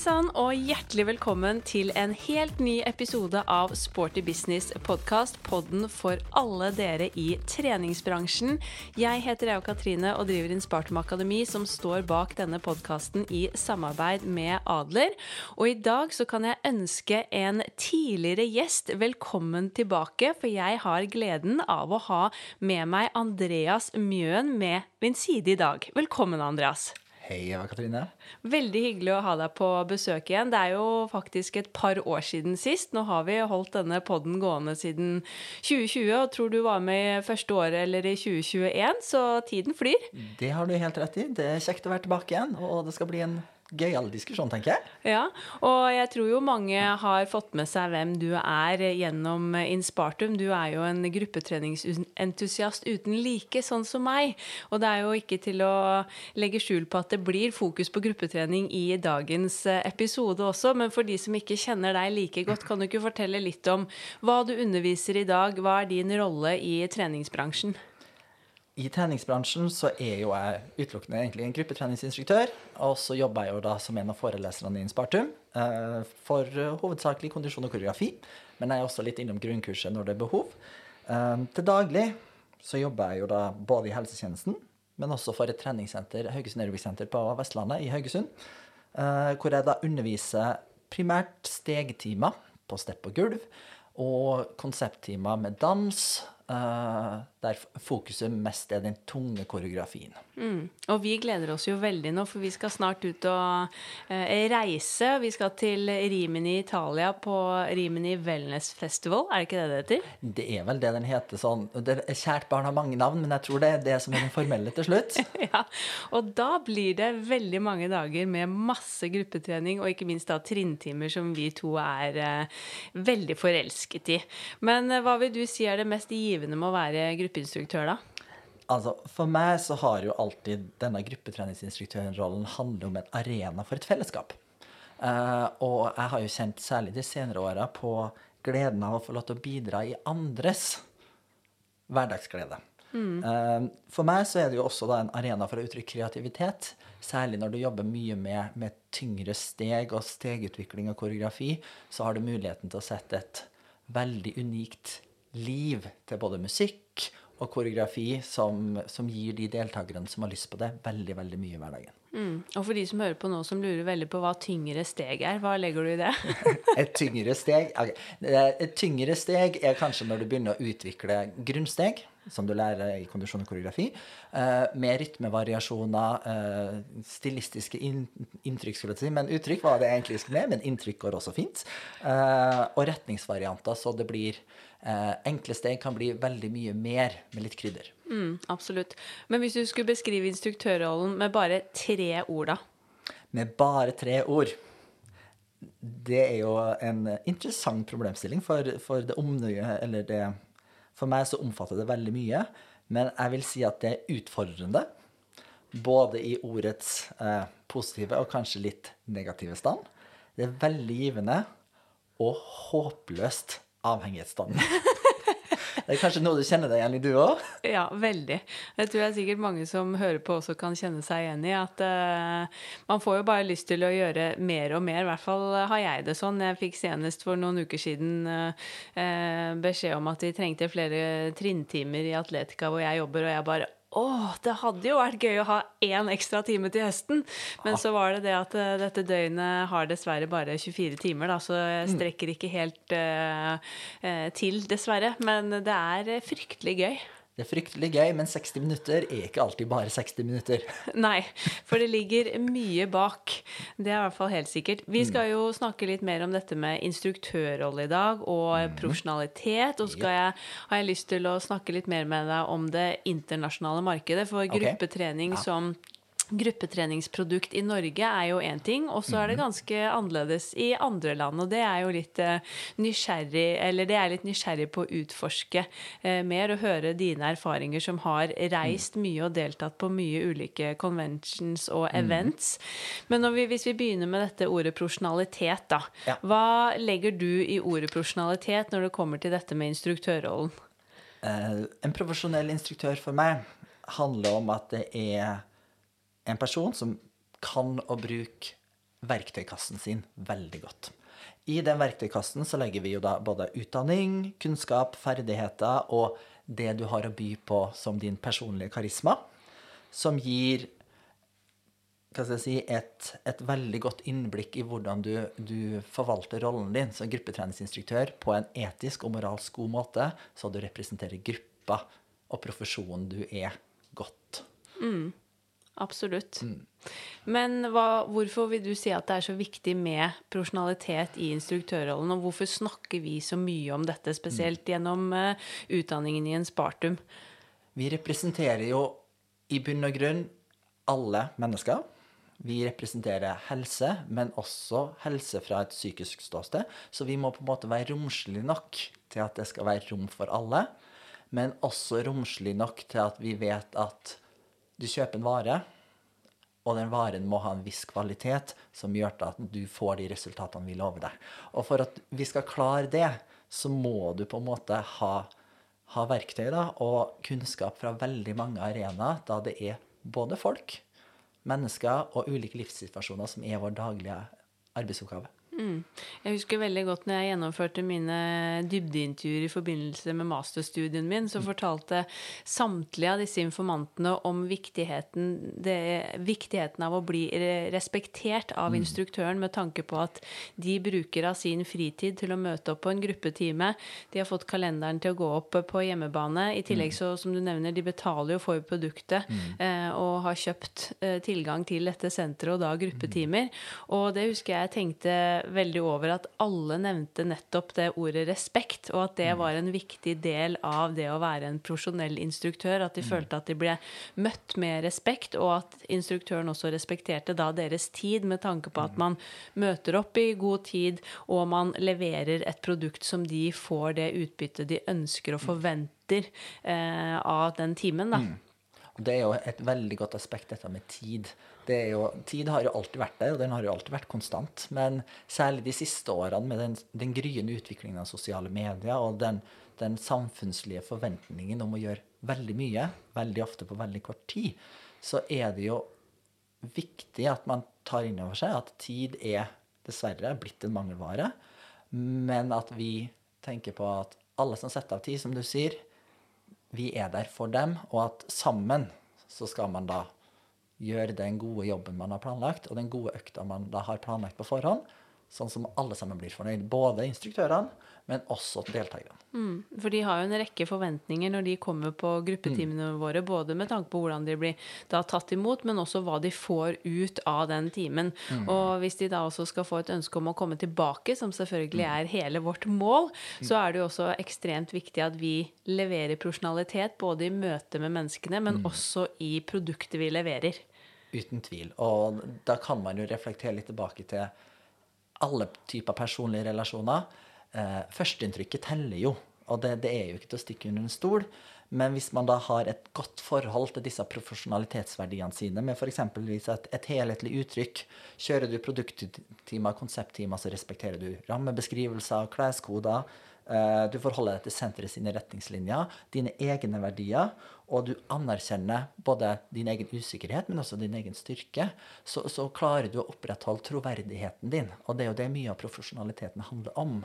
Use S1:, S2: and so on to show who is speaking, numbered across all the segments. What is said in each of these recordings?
S1: sann og hjertelig velkommen til en helt ny episode av Sporty Business podkast, podden for alle dere i treningsbransjen. Jeg heter Ea Katrine og driver Inspartum Akademi, som står bak denne podkasten i samarbeid med Adler. Og i dag så kan jeg ønske en tidligere gjest velkommen tilbake, for jeg har gleden av å ha med meg Andreas Mjøen med min side i dag. Velkommen, Andreas.
S2: Hei, Eva Katrine.
S1: Veldig hyggelig å ha deg på besøk igjen. Det er jo faktisk et par år siden sist. Nå har vi holdt denne podden gående siden 2020, og tror du var med i første året eller i 2021, så tiden flyr.
S2: Det har du helt rett i. Det er kjekt å være tilbake igjen, og det skal bli en gøyal diskusjon, tenker jeg.
S1: Ja, og jeg tror jo mange har fått med seg hvem du er gjennom Inspartum. Du er jo en gruppetreningsentusiast uten like, sånn som meg. Og det er jo ikke til å legge skjul på at det blir fokus på gruppetrening i dagens episode også. Men for de som ikke kjenner deg like godt, kan du ikke fortelle litt om hva du underviser i dag? Hva er din rolle i treningsbransjen?
S2: I treningsbransjen så er jo jeg utelukkende egentlig en gruppetreningsinstruktør. Og så jobber jeg jo da som en av foreleserne i Inspartum eh, for hovedsakelig kondisjon og koreografi. Men jeg er også litt innom grunnkurset når det er behov. Eh, til daglig så jobber jeg jo da både i helsetjenesten, men også for et treningssenter, Haugesund Aerobic på Vestlandet i Haugesund. Eh, hvor jeg da underviser primært stegtimer på stepp og gulv, og konsepttimer med dans, Uh, der fokuset mest er den tunge koreografien.
S1: Mm. Og vi gleder oss jo veldig nå, for vi skal snart ut og uh, reise. Vi skal til Rimini Italia på Rimini Wellness Festival. Er det ikke det det heter?
S2: Det er vel det den heter sånn. Det er Kjært barn har mange navn, men jeg tror det er det som er den formelle til slutt.
S1: ja, Og da blir det veldig mange dager med masse gruppetrening, og ikke minst da trinntimer som vi to er uh, veldig forelsket i. Men hva vil du si er det mest givende givende med å være gruppeinstruktør, da?
S2: Altså, For meg så har jo alltid denne gruppetreningsinstruktørrollen handlet om en arena for et fellesskap. Uh, og jeg har jo kjent særlig de senere åra på gleden av å få lov til å bidra i andres hverdagsglede. Mm. Uh, for meg så er det jo også da en arena for å uttrykke kreativitet. Særlig når du jobber mye med, med tyngre steg og stegutvikling og koreografi, så har du muligheten til å sette et veldig unikt liv til både musikk og koreografi som, som, gir de deltakerne som har lyst på det, veldig veldig mye i hverdagen.
S1: Mm. Og for de som hører på nå, som lurer veldig på hva tyngre steg er, hva legger du i det?
S2: et tyngre steg okay. Et tyngre steg er kanskje når du begynner å utvikle grunnsteg, som du lærer i kondisjon og koreografi, uh, med rytmevariasjoner, uh, stilistiske in inntrykk, skulle jeg si. Men uttrykk var det egentlig skulle med, men inntrykk går også fint. Uh, og retningsvarianter, så det blir eh, enkle steg kan bli veldig mye mer med litt krydder.
S1: Mm, absolutt. Men hvis du skulle beskrive instruktørrollen med bare tre ord, da?
S2: Med bare tre ord? Det er jo en interessant problemstilling, for, for det omnøye, eller det For meg så omfatter det veldig mye. Men jeg vil si at det er utfordrende. Både i ordets eh, positive og kanskje litt negative stand. Det er veldig givende og håpløst avhengighetsstand. Det er kanskje noe du kjenner deg igjen i, du òg?
S1: Ja, veldig. Det tror jeg sikkert mange som hører på også kan kjenne seg igjen i. At uh, man får jo bare lyst til å gjøre mer og mer. I hvert fall har jeg det sånn. Jeg fikk senest for noen uker siden uh, beskjed om at vi trengte flere trinntimer i atletika hvor jeg jobber, og jeg bare å, det hadde jo vært gøy å ha én ekstra time til høsten. Men så var det det at uh, dette døgnet har dessverre bare 24 timer, da, så jeg mm. strekker ikke helt uh, uh, til, dessverre. Men det er fryktelig gøy.
S2: Det er fryktelig gøy, men 60 minutter er ikke alltid bare 60 minutter.
S1: Nei, for det ligger mye bak. Det er i hvert fall helt sikkert. Vi skal jo snakke litt mer om dette med instruktørrolle i dag, og mm. profesjonalitet. Og så har jeg lyst til å snakke litt mer med deg om det internasjonale markedet. For gruppetrening okay. ja. som gruppetreningsprodukt i Norge er jo én ting, og så er det mhm. ganske annerledes i andre land. Og det er jo litt uh, nysgjerrig Eller det er litt nysgjerrig på å utforske eh, mer og høre dine erfaringer som har reist mm. mye og deltatt på mye ulike conventions og mhm. events. Mm. Men vi, hvis vi begynner med dette ordet profesjonalitet, da. Ja. Hva legger du i ordet profesjonalitet når det kommer til dette med instruktørrollen?
S2: Uh, en profesjonell instruktør for meg handler om at det er en person som kan å bruke verktøykassen sin veldig godt. I den verktøykassen så legger vi jo da både utdanning, kunnskap, ferdigheter og det du har å by på som din personlige karisma, som gir hva skal jeg si, et, et veldig godt innblikk i hvordan du, du forvalter rollen din som gruppetreningsinstruktør på en etisk og moralsk god måte, så du representerer gruppa og profesjonen du er, godt.
S1: Absolutt. Men hva, hvorfor vil du si at det er så viktig med profesjonalitet i instruktørrollen, og hvorfor snakker vi så mye om dette, spesielt gjennom uh, utdanningen i en Spartum?
S2: Vi representerer jo i bunn og grunn alle mennesker. Vi representerer helse, men også helse fra et psykisk ståsted. Så vi må på en måte være romslige nok til at det skal være rom for alle. Men også romslige nok til at vi vet at du kjøper en vare, og den varen må ha en viss kvalitet som gjør at du får de resultatene vi lover deg. Og for at vi skal klare det, så må du på en måte ha, ha verktøy da, og kunnskap fra veldig mange arenaer, da det er både folk, mennesker og ulike livssituasjoner som er vår daglige arbeidsoppgave.
S1: Jeg husker veldig godt når jeg gjennomførte mine dybdeintervjuer i forbindelse med masterstudien min, så fortalte samtlige av disse informantene om viktigheten, det, viktigheten av å bli respektert av instruktøren med tanke på at de bruker av sin fritid til å møte opp på en gruppetime. De har fått kalenderen til å gå opp på hjemmebane. I tillegg så, som du nevner, de betaler jo for produktet eh, og har kjøpt eh, tilgang til dette senteret og da gruppetimer. Og det husker jeg tenkte veldig over at alle nevnte nettopp det ordet respekt, og at det var en viktig del av det å være en profesjonell instruktør. At de følte at de ble møtt med respekt, og at instruktøren også respekterte da deres tid, med tanke på at man møter opp i god tid, og man leverer et produkt som de får det utbyttet de ønsker og forventer eh, av den timen. da.
S2: Og det er jo et veldig godt aspekt, dette med tid. Jo, tid har jo alltid vært der, og den har jo alltid vært konstant. Men særlig de siste årene, med den, den gryende utviklingen av sosiale medier og den, den samfunnslige forventningen om å gjøre veldig mye, veldig ofte på veldig kort tid, så er det jo viktig at man tar inn over seg at tid er dessverre blitt en mangelvare, men at vi tenker på at alle som setter av tid, som du sier, vi er der for dem, og at sammen så skal man da gjøre den gode jobben man har planlagt, og den gode økta man da har planlagt på forhånd, sånn som alle sammen blir fornøyd. Både instruktørene, men også deltakerne.
S1: Mm, For de har jo en rekke forventninger når de kommer på gruppetimene våre, både med tanke på hvordan de blir da tatt imot, men også hva de får ut av den timen. Og hvis de da også skal få et ønske om å komme tilbake, som selvfølgelig er hele vårt mål, så er det jo også ekstremt viktig at vi leverer profesjonalitet både i møte med menneskene, men også i produktet vi leverer.
S2: Uten tvil. Og da kan man jo reflektere litt tilbake til alle typer personlige relasjoner. Eh, Førsteinntrykket teller jo, og det, det er jo ikke til å stikke under en stol. Men hvis man da har et godt forhold til disse profesjonalitetsverdiene sine, med f.eks. Et, et helhetlig uttrykk, kjører du produkttimer, konsepttimer, så respekterer du rammebeskrivelser, kleskoder, eh, du forholder deg til senteret sine retningslinjer, dine egne verdier, og du anerkjenner både din egen usikkerhet, men også din egen styrke, så, så klarer du å opprettholde troverdigheten din. Og det er jo det mye av profesjonaliteten handler om.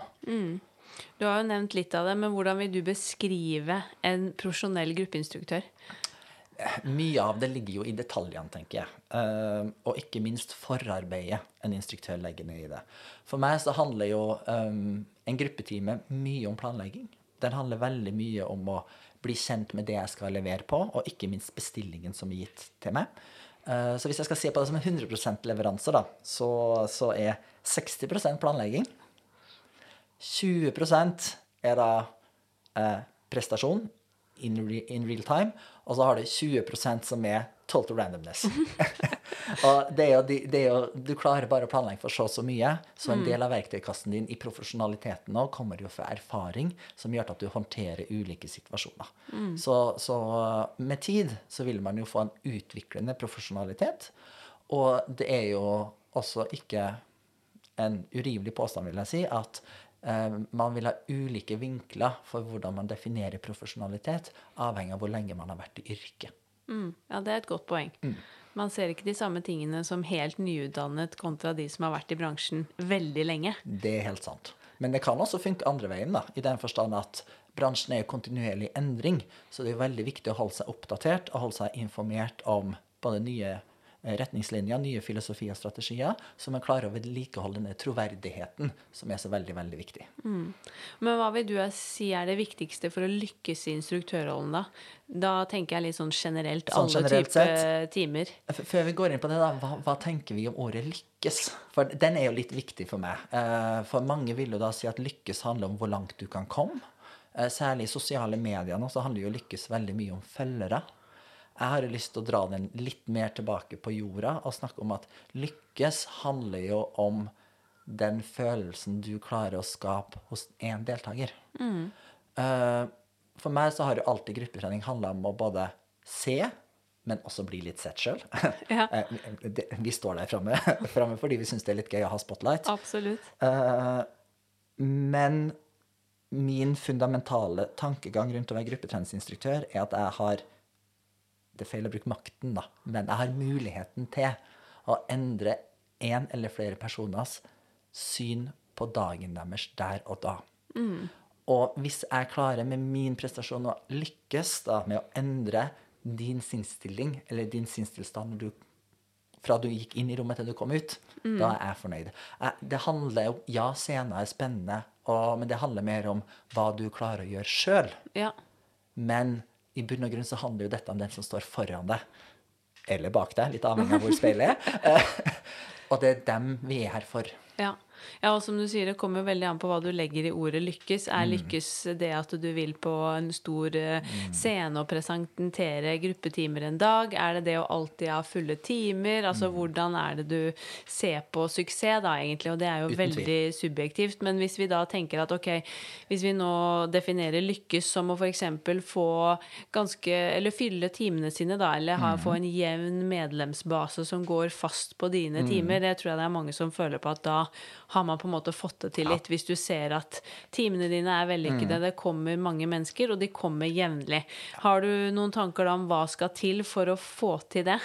S1: Du har jo nevnt litt av det, men hvordan vil du beskrive en profesjonell gruppeinstruktør?
S2: Mye av det ligger jo i detaljene, tenker jeg. Eh, og ikke minst forarbeidet en instruktør legger ned i det. For meg så handler jo eh, en gruppetime mye om planlegging. Den handler veldig mye om å bli kjent med det jeg skal levere på, og ikke minst bestillingen som er gitt til meg. Eh, så hvis jeg skal se på det som en 100 leveranse, da, så, så er 60% planlegging. 20 er da eh, prestasjon in, re, in real time, og så har du 20% som er total randomness. og det er, jo, det er jo, du klarer bare å planlegge for så og så mye, så en del av verktøykassen din i profesjonaliteten nå kommer jo fra erfaring, som gjør at du håndterer ulike situasjoner. Så, så med tid så vil man jo få en utviklende profesjonalitet, og det er jo også ikke en urimelig påstand, vil jeg si, at man vil ha ulike vinkler for hvordan man definerer profesjonalitet, avhengig av hvor lenge man har vært i yrket.
S1: Mm. Ja, det er et godt poeng. Man ser ikke de samme tingene som helt nyutdannet kontra de som har vært i bransjen veldig lenge.
S2: Det er helt sant. Men det kan også funke andre veien, da, i den forstand at bransjen er i kontinuerlig endring. Så det er veldig viktig å holde seg oppdatert og holde seg informert om både nye eh, retningslinjer, nye filosofier og strategier, så man klarer å vedlikeholde denne troverdigheten, som er så veldig, veldig viktig.
S1: Men hva vil du si er det viktigste for å lykkes i instruktørrollen, da? Da tenker jeg litt sånn generelt,
S2: Sånn
S1: alle
S2: generelt
S1: typer timer.
S2: Før vi går inn på det, da, hva, hva tenker vi om ordet lykkes? For den er jo litt viktig for meg. Eh, For mange vil jo da si at lykkes handler om hvor langt du kan komme. Eh, Særlig i sosiale medier nå så handler jo lykkes veldig mye om følgere. Jeg har lyst til å dra den litt mer tilbake på jorda og snakke om at lykkes handler jo om den følelsen du klarer å skape hos én deltaker. Eh, For meg så har jo alltid gruppetrening handla om å både se, men også bli litt sett sjøl.
S1: Ja.
S2: vi står der framme, framme fordi vi syns det er litt gøy å ha spotlight.
S1: Absolutt.
S2: Uh, men min fundamentale tankegang rundt å være gruppetreningsinstruktør er at jeg har Det er feil å bruke makten, da, men jeg har muligheten til å endre én eller flere personers syn på dagen deres der og da. Og hvis jeg klarer med min prestasjon å lykkes da, med å endre din sinnsstilling, eller din sinnstilstand når du fra du gikk inn i rommet til du kom ut, da er jeg fornøyd. Jeg, det handler jo Ja, scenen er spennende, og, men det handler mer om hva du klarer å gjøre sjøl.
S1: Ja.
S2: Men i bunn og grunn så handler jo dette om den som står foran deg. Eller bak deg, litt avhengig av hvor speilet er. Eh, og det er dem vi er her for.
S1: Ja. Ja, og som du sier, det kommer jo veldig an på hva du legger i ordet lykkes.
S2: Mm.
S1: Er lykkes det at du vil på en stor eh,
S2: Mm.
S1: scene og presentere gruppetimer en dag? Er det det å alltid ha fulle timer?
S2: Mm.
S1: Altså hvordan er det du ser på suksess, da, egentlig? Og det er jo veldig subjektivt. Men hvis vi da tenker at ok, hvis vi nå definerer lykkes som å f.eks. få ganske Eller fylle timene sine, da, eller ha, få en jevn medlemsbase som går fast på dine timer, det tror jeg det er mange som føler på at da har man på en måte fått det til litt. Hvis du ser at timene dine er vellykkede, det kommer mange mennesker, og de kommer jevnlig. Har du noen tanker da om hva skal til for å få til det?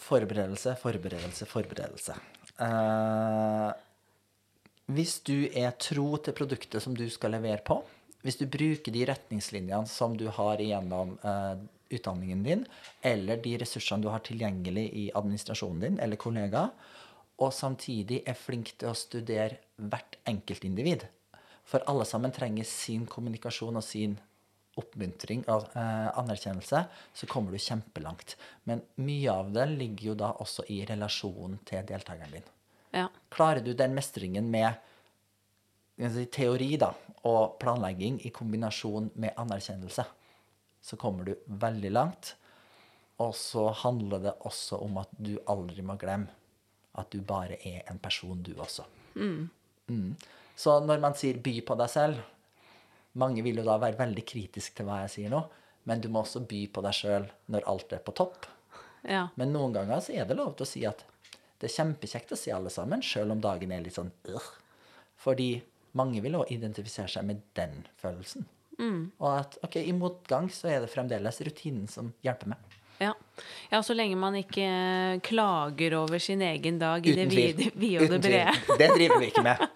S2: Forberedelse, forberedelse, forberedelse. Uh, hvis du er tro til produktet som du skal levere på, hvis du bruker de retningslinjene som du har gjennom uh, utdanningen din, eller de ressursene du har tilgjengelig i administrasjonen din eller kollegaer, og samtidig er flink til å studere hvert enkeltindivid. For alle sammen trenger sin kommunikasjon og sin oppmuntring og eh, anerkjennelse, så kommer du kjempelangt. Men mye av det ligger jo da også i relasjonen til deltakeren din.
S1: Ja.
S2: Klarer du den mestringen med si, teori da, og planlegging i kombinasjon med anerkjennelse, så kommer du veldig langt. Og så handler det også om at du aldri må glemme at du bare er en person, du også. Mm. Så når man sier 'by på deg selv' Mange vil jo da være veldig kritisk til hva jeg sier nå, men du må også by på deg sjøl når alt er på topp.
S1: ja.
S2: Men noen ganger så er det lov til å si at det er kjempekjekt å se alle sammen, sjøl om dagen er litt sånn øh. Fordi mange vil òg identifisere seg med den følelsen. Og at ok, i motgang så er det fremdeles rutinen som hjelper meg.
S1: Ja. så lenge man ikke klager over sin egen dag i det
S2: Uten
S1: vide, vi og det brede.
S2: Det driver vi ikke med.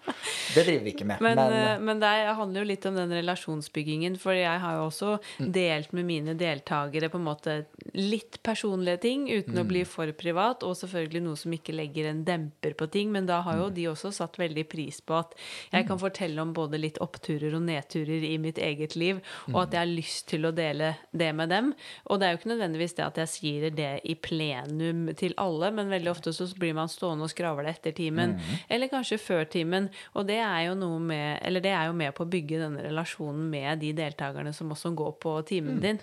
S2: Det driver vi ikke med.
S1: Men,
S2: Men,
S1: eh, men det handler jo litt om den relasjonsbyggingen, for jeg har jo også
S2: Mm.
S1: delt med mine deltakere på en måte litt personlige ting uten å
S2: Mm.
S1: bli for privat, og selvfølgelig noe som ikke legger en demper på ting, men da har jo
S2: Mm.
S1: de også satt veldig pris på at jeg kan fortelle om både litt oppturer og nedturer i mitt eget liv, og at jeg har lyst til å dele det med dem. Og det er jo ikke nødvendigvis det at jeg sier det i plenum til alle, men veldig ofte så blir man stående og skravle etter timen, eller kanskje før timen, og det er jo noe med Eller det er jo med på å bygge denne relasjonen med de deltakerne som også går på timen din.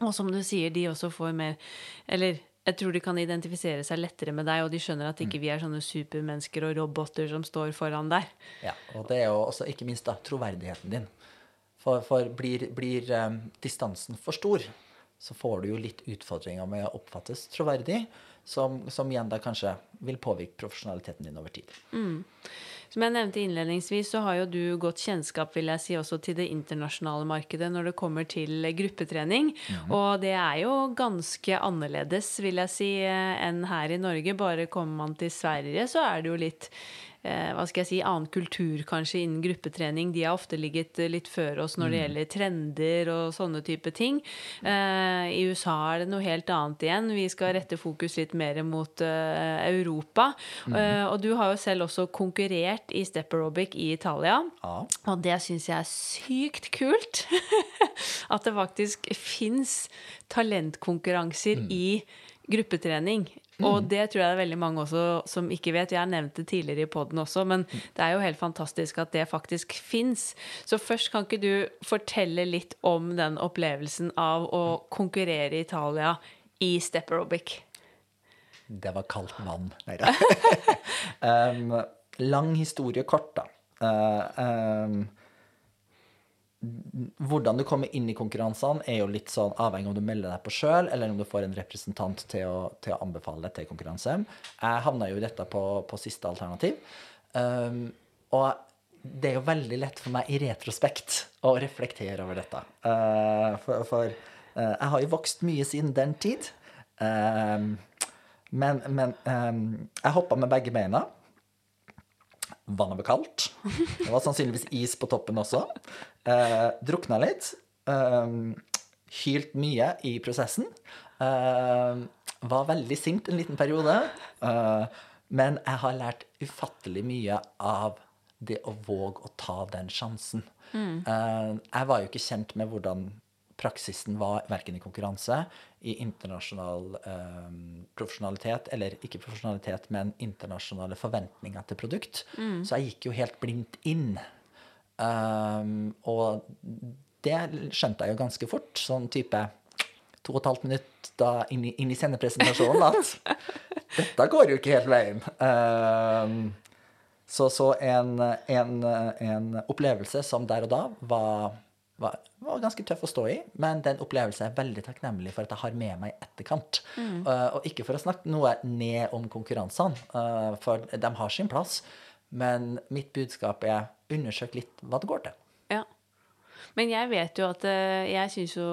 S1: Og som du sier, de også får mer Eller jeg tror de kan identifisere seg lettere med deg, og de skjønner at ikke vi er sånne supermennesker og roboter som står foran der.
S2: Ja, og det er jo også ikke minst da troverdigheten din. For, for blir, blir um, distansen for stor, så får du jo litt utfordringer med å oppfattes troverdig, som, som igjen da kanskje vil påvirke profesjonaliteten din over tid.
S1: Som jeg nevnte innledningsvis, så har jo du godt kjennskap vil jeg si, også til det internasjonale markedet når det kommer til gruppetrening. Og det er jo ganske annerledes, vil jeg si, eh, enn her i Norge. Bare kommer man til Sverige, så er det jo litt hva skal jeg si, annen kultur kanskje innen gruppetrening. De har ofte ligget eh, litt før oss når det gjelder trender og sånne type ting. Eh, I USA er det noe helt annet igjen. Vi skal rette fokus litt mer mot eh, Europa. Eh, og du har jo selv også konkurrert i step aerobic i Italia. Og det syns jeg er sykt kult. At det faktisk fins talentkonkurranser i gruppetrening. Og det tror jeg det er veldig mange også som ikke vet. Jeg har nevnt det tidligere i poden også, men det er jo helt fantastisk at det faktisk fins. Så først kan ikke du fortelle litt om den opplevelsen av å konkurrere i Italia i step aerobic?
S2: Det var kaldt vann. Nei da. um, lang historie kort, da. Uh, um, hvordan du kommer inn i konkurransene, er jo litt sånn avhengig om du melder deg på sjøl, eller om du får en representant til å, til å anbefale til konkurranse. Jeg havna jo i dette på, på siste alternativ. Um, og det er jo veldig lett for meg i retrospekt å reflektere over dette. Uh, for for uh, jeg har jo vokst mye siden den tid. Um, men men um, jeg hoppa med begge beina. Vannet var kaldt. Det var sannsynligvis is på toppen også. Eh, drukna litt. Eh, hylt mye i prosessen. Eh, var veldig sint en liten periode. Eh, men jeg har lært ufattelig mye av det å våge å ta den sjansen. Eh, jeg var jo ikke kjent med hvordan praksisen var verken i konkurranse, i internasjonal eh, profesjonalitet, eller ikke profesjonalitet, men internasjonale forventninger til produkt. Så jeg gikk jo helt blindt inn. Um, og det skjønte jeg jo ganske fort, sånn type to og et halvt minutt da inn i, inn i sendepresentasjonen, at dette går jo ikke helt veien. Um, så, så en, en, en opplevelse som der og da var, var, var ganske tøff å stå i, men den opplevelsen er jeg veldig takknemlig for at jeg har med meg i etterkant. Uh, og ikke for å snakke noe ned om konkurransene, uh, for de har sin plass. Men mitt budskap er undersøk litt hva det går til.
S1: Ja. Men jeg vet jo at eh, Jeg syns jo,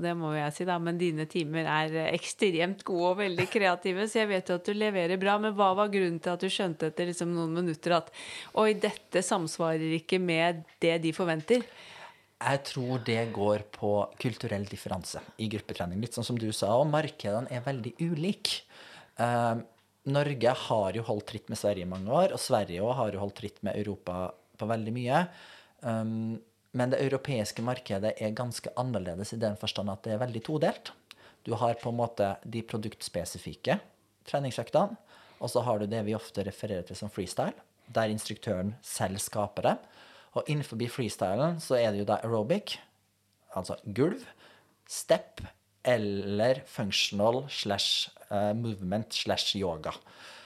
S1: det må jeg si, da, men dine timer er eh, ekstremt gode og veldig kreative, så jeg vet jo at du leverer bra. Men hva var grunnen til at du skjønte etter liksom noen minutter at oi, dette samsvarer ikke med det de forventer?
S2: Jeg tror det går på kulturell differanse i gruppetrening. Litt sånn som du sa, og markedene er veldig ulike. Norge har jo holdt tritt med Sverige i mange år, og Sverige òg har jo holdt tritt med Europa på veldig mye. Um, men det europeiske markedet er ganske annerledes i den forstand at det er veldig todelt. Du har på en måte de produktspesifikke treningsøktene, og så har du det vi ofte refererer til som freestyle, der instruktøren selv skaper det. Og innenfor freestylen så er det jo da aerobic, altså gulv, step eller functional slash eh, movement slash yoga.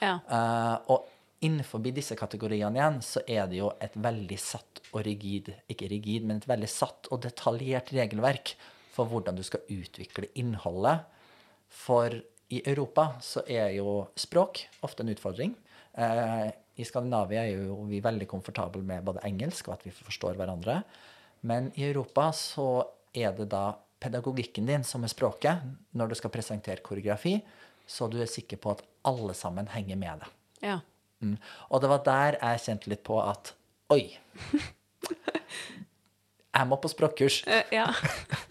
S1: Ja.
S2: Uh, og innenfor disse kategoriene igjen, så er det jo et veldig satt og rigid, ikke rigid, men et veldig satt og detaljert regelverk for hvordan du skal utvikle innholdet. For i Europa så er jo språk ofte en utfordring. Uh, I Skandinavia er jo vi veldig komfortable med både engelsk og at vi forstår hverandre. Men i Europa så er det da pedagogikken din som er språket når du skal presentere koreografi, så du er sikker på at alle sammen henger med deg.
S1: Ja.
S2: Mm. Og det var der jeg kjente litt på at oi. Jeg må på språkkurs.
S1: Eh, ja.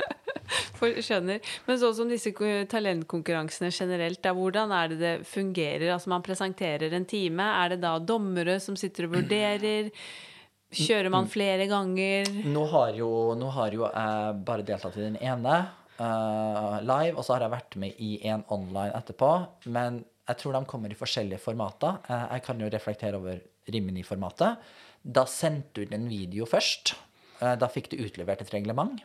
S1: For, skjønner. Men sånn som disse talentkonkurransene generelt, da, hvordan er det det fungerer? Altså Man presenterer en time. Er det da dommere som sitter og vurderer? Kjører man flere ganger?
S2: Nå har jo, nå har jo jeg bare deltatt i den ene uh, live, og så har jeg vært med i en online etterpå. Men jeg tror de kommer i forskjellige formater. Uh, jeg kan jo reflektere over Rimini-formatet. Da sendte du en video først. Uh, da fikk du utlevert et reglement.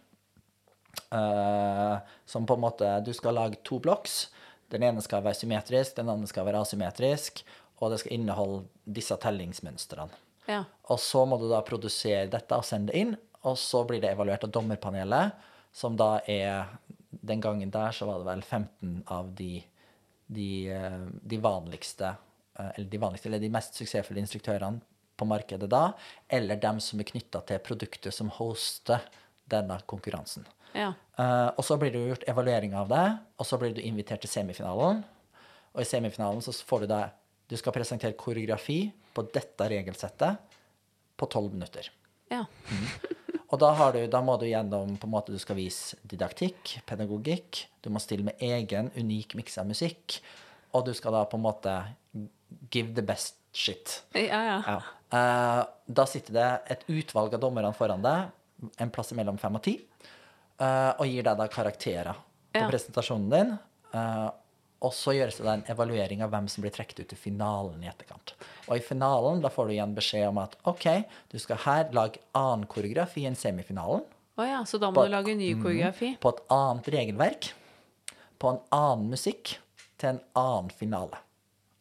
S2: som på en måte Du skal lage to blokks. Den ene skal være symmetrisk, den andre skal være asymmetrisk. Og det skal inneholde disse tellingsmønstrene.
S1: Ja.
S2: Og så må du da produsere dette og sende det inn, og så blir det evaluert av dommerpanelet, som da er Den gangen der så var det vel 15 av de, de, eh, de vanligste eh, Eller de vanligste, eller de mest suksessfulle instruktørene på markedet da, eller dem som er knytta til produktet som hoster denne konkurransen.
S1: Ja.
S2: Uh, og så blir det gjort evaluering av det, og så blir du invitert til semifinalen. Og i semifinalen så får du da Du skal presentere koreografi på dette regelsettet på tolv minutter.
S1: ja.
S2: Og da, har du, da må du gjennom på en måte, Du skal vise didaktikk, pedagogikk. Du må stille med egen, unik miks av musikk. Og du skal da på en måte give the best shit.
S1: Ja, ja.
S2: Ja. Uh, da sitter det et utvalg av dommerne foran deg, en plass mellom fem og ti, eh, og gir deg da karakterer på
S1: Ja.
S2: presentasjonen din. eh, og så gjøres det en evaluering av hvem som blir trukket ut til finalen i etterkant. Og i finalen da får du igjen beskjed om at OK, du skal her lage annen koreografi enn semifinalen.
S1: Oh ja, så da må
S2: På-
S1: du lage ny koreografi?
S2: På et annet regelverk. På en annen musikk. Til en annen finale.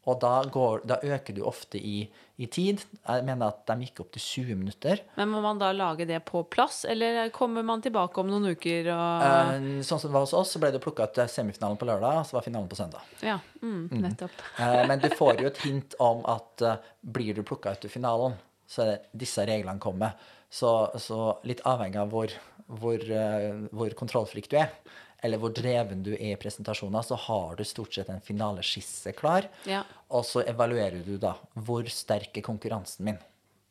S2: Og da, går, da øker du ofte i, i tid. Jeg mener at de gikk opp til 20 minutter.
S1: Men må man da lage det på plass, eller kommer man tilbake om noen uker og
S2: Eh, sånn som det var hos oss, så ble det plukka ut semifinalen på lørdag, og så var finalen på søndag.
S1: Ja, mm, nettopp.
S2: Eh, men du får jo et hint om at eh, blir du plukka ut til finalen, så er det disse reglene kommer. Så, så litt avhengig av hvor, hvor, eh, hvor kontrollfrik du er, eller hvor dreven du er i presentasjoner, så har du stort sett en finaleskisse klar.
S1: Ja.
S2: Og så evaluerer du da hvor sterk er konkurransen min.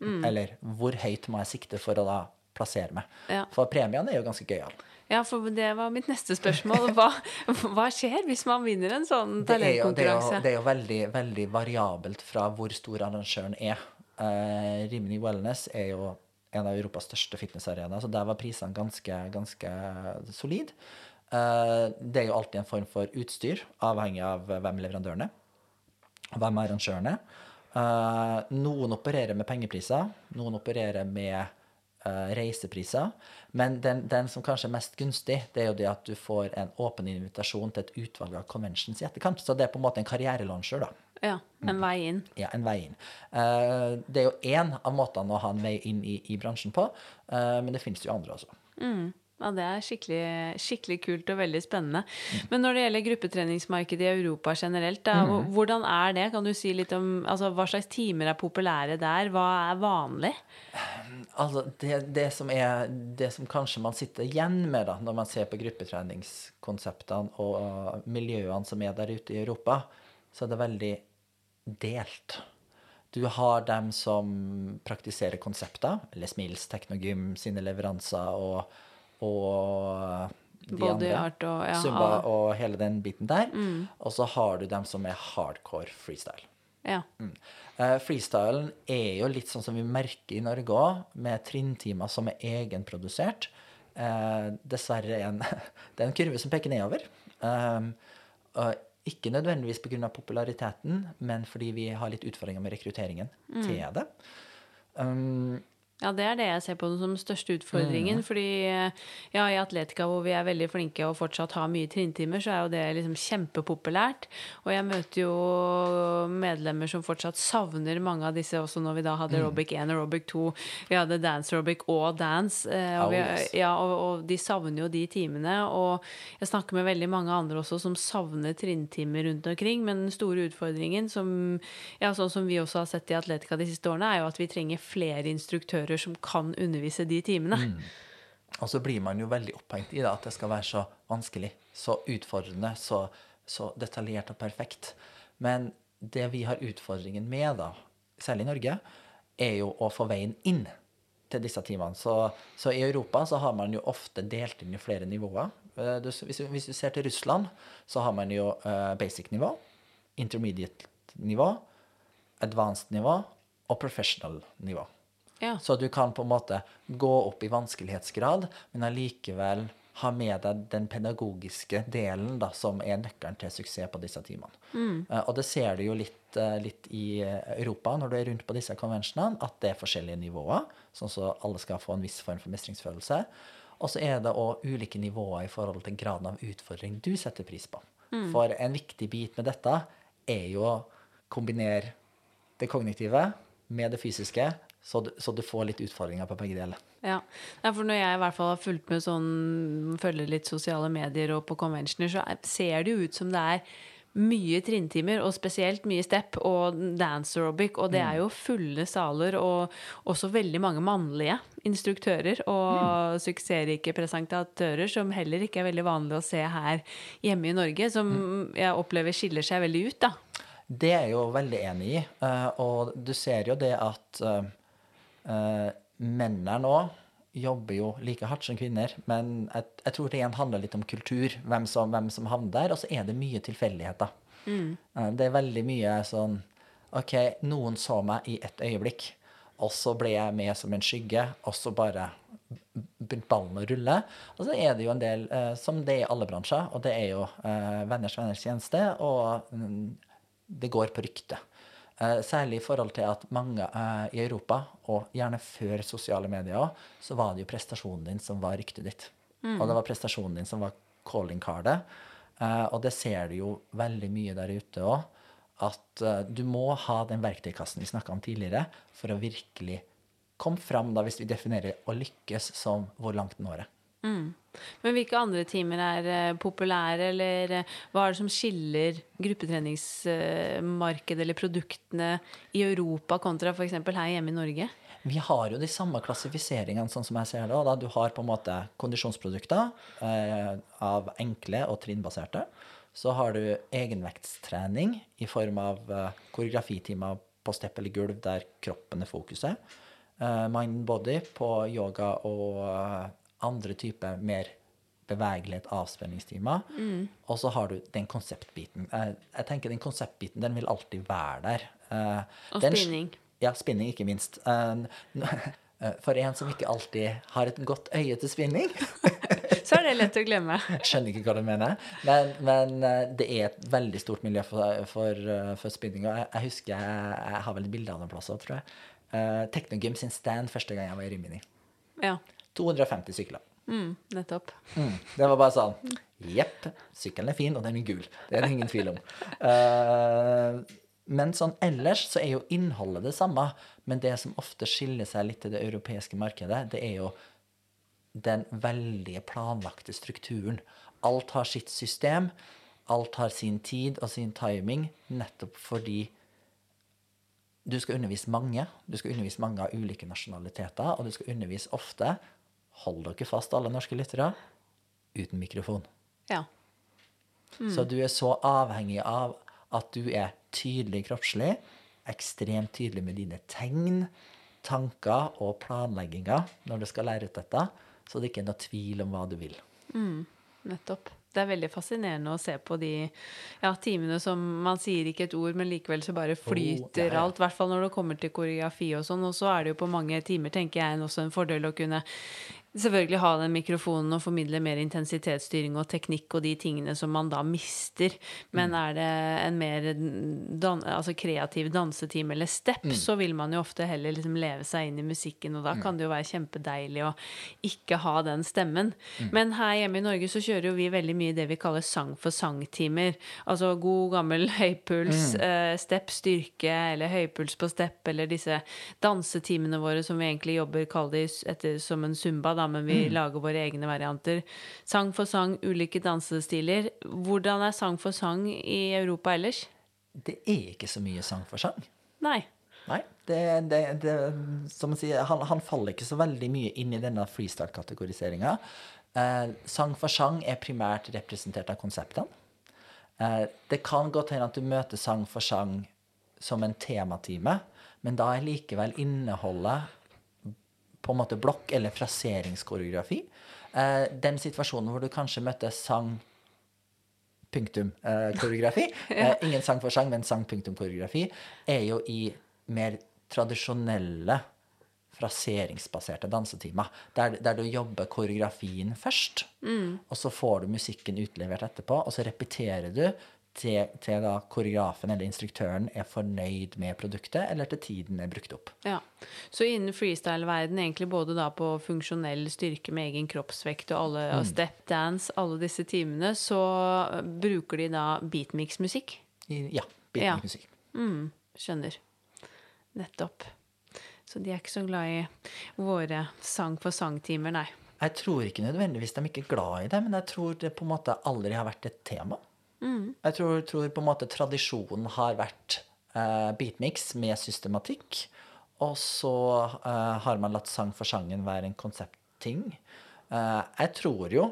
S1: Mm.
S2: Eller hvor høyt må jeg sikte for å da plassere meg.
S1: Ja.
S2: For premiene er jo ganske gøyale.
S1: Ja, for det var mitt neste spørsmål. Hva, hva skjer hvis man vinner en sånn
S2: jo, det
S1: talentkonkurranse?
S2: det er jo veldig, veldig variabelt fra hvor stor arrangøren er. Uh, Rimini Wellness er jo en av Europas største fitnessarenaer, så der var prisene ganske, ganske solid. Eh, det er jo alltid en form for utstyr, avhengig av hvem leverandøren er. Hvem arrangøren er. arrangørene noen opererer med pengepriser, noen opererer med eh, reisepriser. Men den, den som kanskje er mest gunstig, det er jo det at du får en åpen invitasjon til et utvalg av conventions i etterkant. Så det er på en måte en karrierelauncher, da.
S1: Ja, en vei inn.
S2: Ja, en vei inn. Eh, det er jo én av måtene å ha en vei inn i, i bransjen på, eh, men det finnes jo andre også.
S1: Mm. Ja, det er skikkelig, skikkelig kult og veldig spennende. Men når det gjelder gruppetreningsmarkedet i Europa generelt, da,
S2: Mm.
S1: hvordan er det? Kan du si litt om altså, hva slags timer er populære der? Hva er vanlig?
S2: Altså, det, det, som er, det som kanskje man sitter igjen med da, når man ser på gruppetreningskonseptene og miljøene som er der ute i Europa, så er det veldig delt. Du har dem som praktiserer konsepter, eller Smils Teknogym sine leveranser og, og de
S1: Body
S2: andre.
S1: art og ja,
S2: Zumba
S1: alle-
S2: og hele den biten der. Og så har du dem som er hardcore freestyle.
S1: ja.
S2: Eh, freestylen er jo litt sånn som vi merker i Norge òg, med trinntimer som er egenprodusert. Uh, dessverre er en, det er en kurve som peker nedover. Um, uh, ikke nødvendigvis pga. populariteten, men fordi vi har litt utfordringer med rekrutteringen til det. Um,
S1: Ja, det er det jeg ser på som den største utfordringen. Fordi eh, ja, i Atletica, hvor vi er veldig flinke og fortsatt har mye trinntimer, så er jo det liksom kjempepopulært. Og jeg møter jo medlemmer som fortsatt savner mange av disse, også når vi da hadde Aerobic 1 og Aerobic 2. Vi hadde Dance Aerobic og Dance. eh, Og, vi, ja, og, og de savner jo de timene. Og jeg snakker med veldig mange andre også som savner trinntimer rundt omkring. Men den store utfordringen, som, ja, sånn som vi også har sett i Atletica de siste årene, er jo at vi trenger flere instruktører som kan undervise de timene.
S2: Og så blir man jo veldig opphengt i det, at det skal være så vanskelig, så utfordrende, så, så detaljert og perfekt. Men det vi har utfordringen med, da, særlig i Norge, er jo å få veien inn til disse timene. Så, så i Europa så har man jo ofte delt inn i flere nivåer. Eh, hvis, hvis du ser til Russland, så har man jo eh, basic-nivå, intermediate-nivå, advanced-nivå og professional-nivå.
S1: Ja.
S2: Så du kan på en måte gå opp i vanskelighetsgrad, men allikevel ha med deg den pedagogiske delen da, som er nøkkelen til suksess på disse timene. Eh, og det ser du jo litt, uh, litt i Europa når du er rundt på disse konvensjonene, at det er forskjellige nivåer, sånn så alle skal få en viss form for mestringsfølelse. Og så er det òg ulike nivåer i forhold til graden av utfordring du setter pris på. For en viktig bit med dette er jo å kombinere det kognitive med det fysiske, så du, så du får litt utfordringer på begge deler.
S1: Ja. ja, for når jeg i hvert fall har fulgt med sånn, følger litt sosiale medier og på conventioner, så er- ser det jo ut som det er mye trinntimer, og spesielt mye step og dance aerobic, og det er jo fulle saler, og også veldig mange mannlige instruktører og suksessrike presentatører, som heller ikke er veldig vanlig å se her hjemme i Norge, som jeg opplever skiller seg veldig ut, da.
S2: Det er jeg jo veldig enig i. eh, og du ser jo det at uh, mennene nå jobber jo like hardt som kvinner, men jeg, jeg tror det igjen handler litt om kultur, hvem som, hvem som havner der, og så er det mye tilfeldigheter. Eh, det er veldig mye sånn OK, noen så meg i et øyeblikk, og så ble jeg med som en skygge, og så bare begynte ballen å rulle. Og så er det jo en del, eh, som det er i alle bransjer, og det er jo venners venners tjeneste, og mm, det går på rykte. Eh, særlig i forhold til at mange eh, i Europa, og gjerne før sosiale medier òg, så var det jo prestasjonen din som var ryktet ditt. Og det var prestasjonen din som var calling-cardet. Eh, og det ser du jo veldig mye der ute òg. At du må ha den verktøykassen vi snakka om tidligere, for å virkelig komme fram, da, hvis vi definerer å lykkes som hvor langt når det.
S1: Men hvilke andre timer er uh, populære, eller uh, hva er det som skiller gruppetreningsmarkedet eller produktene i Europa kontra f.eks. her hjemme i Norge?
S2: Vi har jo de samme klassifiseringene, sånn som jeg ser det. Da. Du har på en måte kondisjonsprodukter eh, av enkle og trinnbaserte. Så har du egenvektstrening i form av koreografitimer på stepp eller gulv der kroppen er fokuset. Mind body på yoga og andre typer mer bevegelighet, avspenningstimer. Og så har du den konseptbiten. Jeg tenker Den konseptbiten den vil alltid være der. Eh,
S1: Og
S2: den-
S1: spinning.
S2: ja, spinning ikke minst. Eh, eh, For en som ikke alltid har et godt øye til spinning,
S1: Så er det lett å glemme.
S2: skjønner ikke hva du mener, men, men det er et veldig stort miljø for, for, for spinning. Og jeg, jeg husker jeg, jeg har vel et bilde av den plassen, tror jeg. Technogym sin stand første gang jeg var i Rimini.
S1: Ja.
S2: 250 sykler.
S1: Mm, nettopp.
S2: Mm. Det var bare sånn Jepp, sykkelen er fin, og den er gul. Det er det ingen tvil om. Uh, men sånn ellers så er jo innholdet det samme. Men det som ofte skiller seg litt til det europeiske markedet, det er jo den veldig planlagte strukturen. Alt har sitt system. Alt har sin tid og sin timing, nettopp fordi du skal undervise mange. Du skal undervise mange av ulike nasjonaliteter, og du skal undervise ofte Hold dere fast, alle norske lyttere uten mikrofon.
S1: Ja.
S2: Så du er så avhengig av at du er tydelig kroppslig, ekstremt tydelig med dine tegn, tanker og planlegginger når du skal lære ut dette, så det ikke er noe tvil om hva du vil. Mm.
S1: Nettopp. Det er veldig fascinerende å se på de ja, timene som man sier ikke et ord, men likevel så bare flyter
S2: oh, ja.
S1: alt. I hvert fall når det kommer til koreografi og sånn. Og så er det jo på mange timer, tenker jeg, også en fordel å kunne selvfølgelig ha den mikrofonen og formidle mer intensitetsstyring og teknikk og de tingene som man da mister. Men
S2: Mm.
S1: er det en mer dan altså kreativ dansetime eller step,
S2: Mm.
S1: så vil man jo ofte heller liksom leve seg inn i musikken, og da kan det jo være kjempedeilig å ikke ha den stemmen.
S2: Mm.
S1: Men her hjemme i Norge så kjører jo vi veldig mye det vi kaller sang for sang-timer. Altså god gammel høypuls,
S2: Mm.
S1: eh, step styrke, eller høypuls på step, eller disse dansetimene våre som vi egentlig jobber, kall det etter som en zumba, da, men
S2: Mm.
S1: vi lager våre egne varianter. Sang for sang, ulike dansestiler. Hvordan er sang for sang i Europa ellers?
S2: Det er ikke så mye sang for sang.
S1: Nei.
S2: Nei, det, det, det, som man sier, han, han faller ikke så veldig mye inn i denne freestyle-kategoriseringa. Eh, sang for sang er primært representert av konseptene. Eh, det kan godt hende at du møter sang for sang som en tematime, men da er likevel innholdet på en måte blokk- eller fraseringskoreografi. Eh, den situasjonen hvor du kanskje møtte sang punktum eh, koreografi, eh, ingen sang for sang, men sang punktum koreografi, er jo i mer tradisjonelle fraseringsbaserte dansetimer, der, der du jobber koreografien først, og så får du musikken utlevert etterpå, og så repeterer du til, til da koreografen eller instruktøren er fornøyd med produktet, eller til tiden er brukt opp.
S1: Ja. Så innen freestyle-verden, egentlig både da på funksjonell styrke med egen kroppsvekt og alle og stepdance, alle disse timene, så bruker de da beatmix-musikk.
S2: Ja,
S1: Ja.
S2: beatmusikk.
S1: Mm, skjønner. Nettopp. Så de er ikke så glad i våre sang for sang-timer, nei.
S2: Jeg tror ikke nødvendigvis de er ikke glad i det, men jeg tror det på en måte aldri har vært et tema. Jeg tror, tror på en måte tradisjonen har vært eh, beatmix med systematikk. Og så eh, har man latt sang for sangen være en konseptting. Eh, jeg tror jo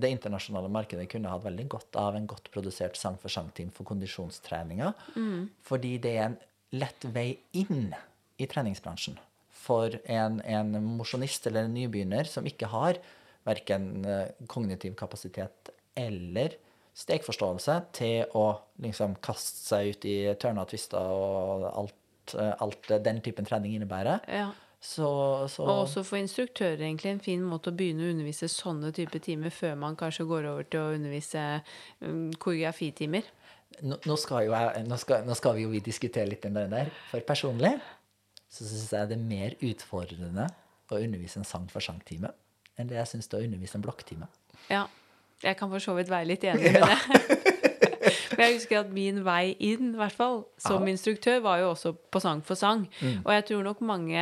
S2: det internasjonale markedet kunne hatt veldig godt av en godt produsert sang for sang-team for kondisjonstreninga. Fordi det er en lett vei inn i treningsbransjen for en, en mosjonist eller en nybegynner som ikke har verken kognitiv kapasitet eller stegforståelse til å liksom kaste seg ut i tørna tvister og alt, eh, alt den typen trening innebærer.
S1: Ja.
S2: Så, så
S1: Og også for instruktører egentlig en fin måte å begynne å undervise sånne type timer før man kanskje går over til å undervise um, koreografitimer.
S2: nå, nå, skal jo jeg, nå, skal, nå skal vi jo vi diskutere litt den der. For personlig så syns jeg det er mer utfordrende å undervise en sang for sang-time enn det jeg syns det er å undervise en blokktime.
S1: Ja. Jeg kan for så vidt være litt enig med det. Men jeg husker at min vei inn, i hvert fall, som
S2: Ja.
S1: instruktør, var jo også på Sang for sang. Og jeg tror nok mange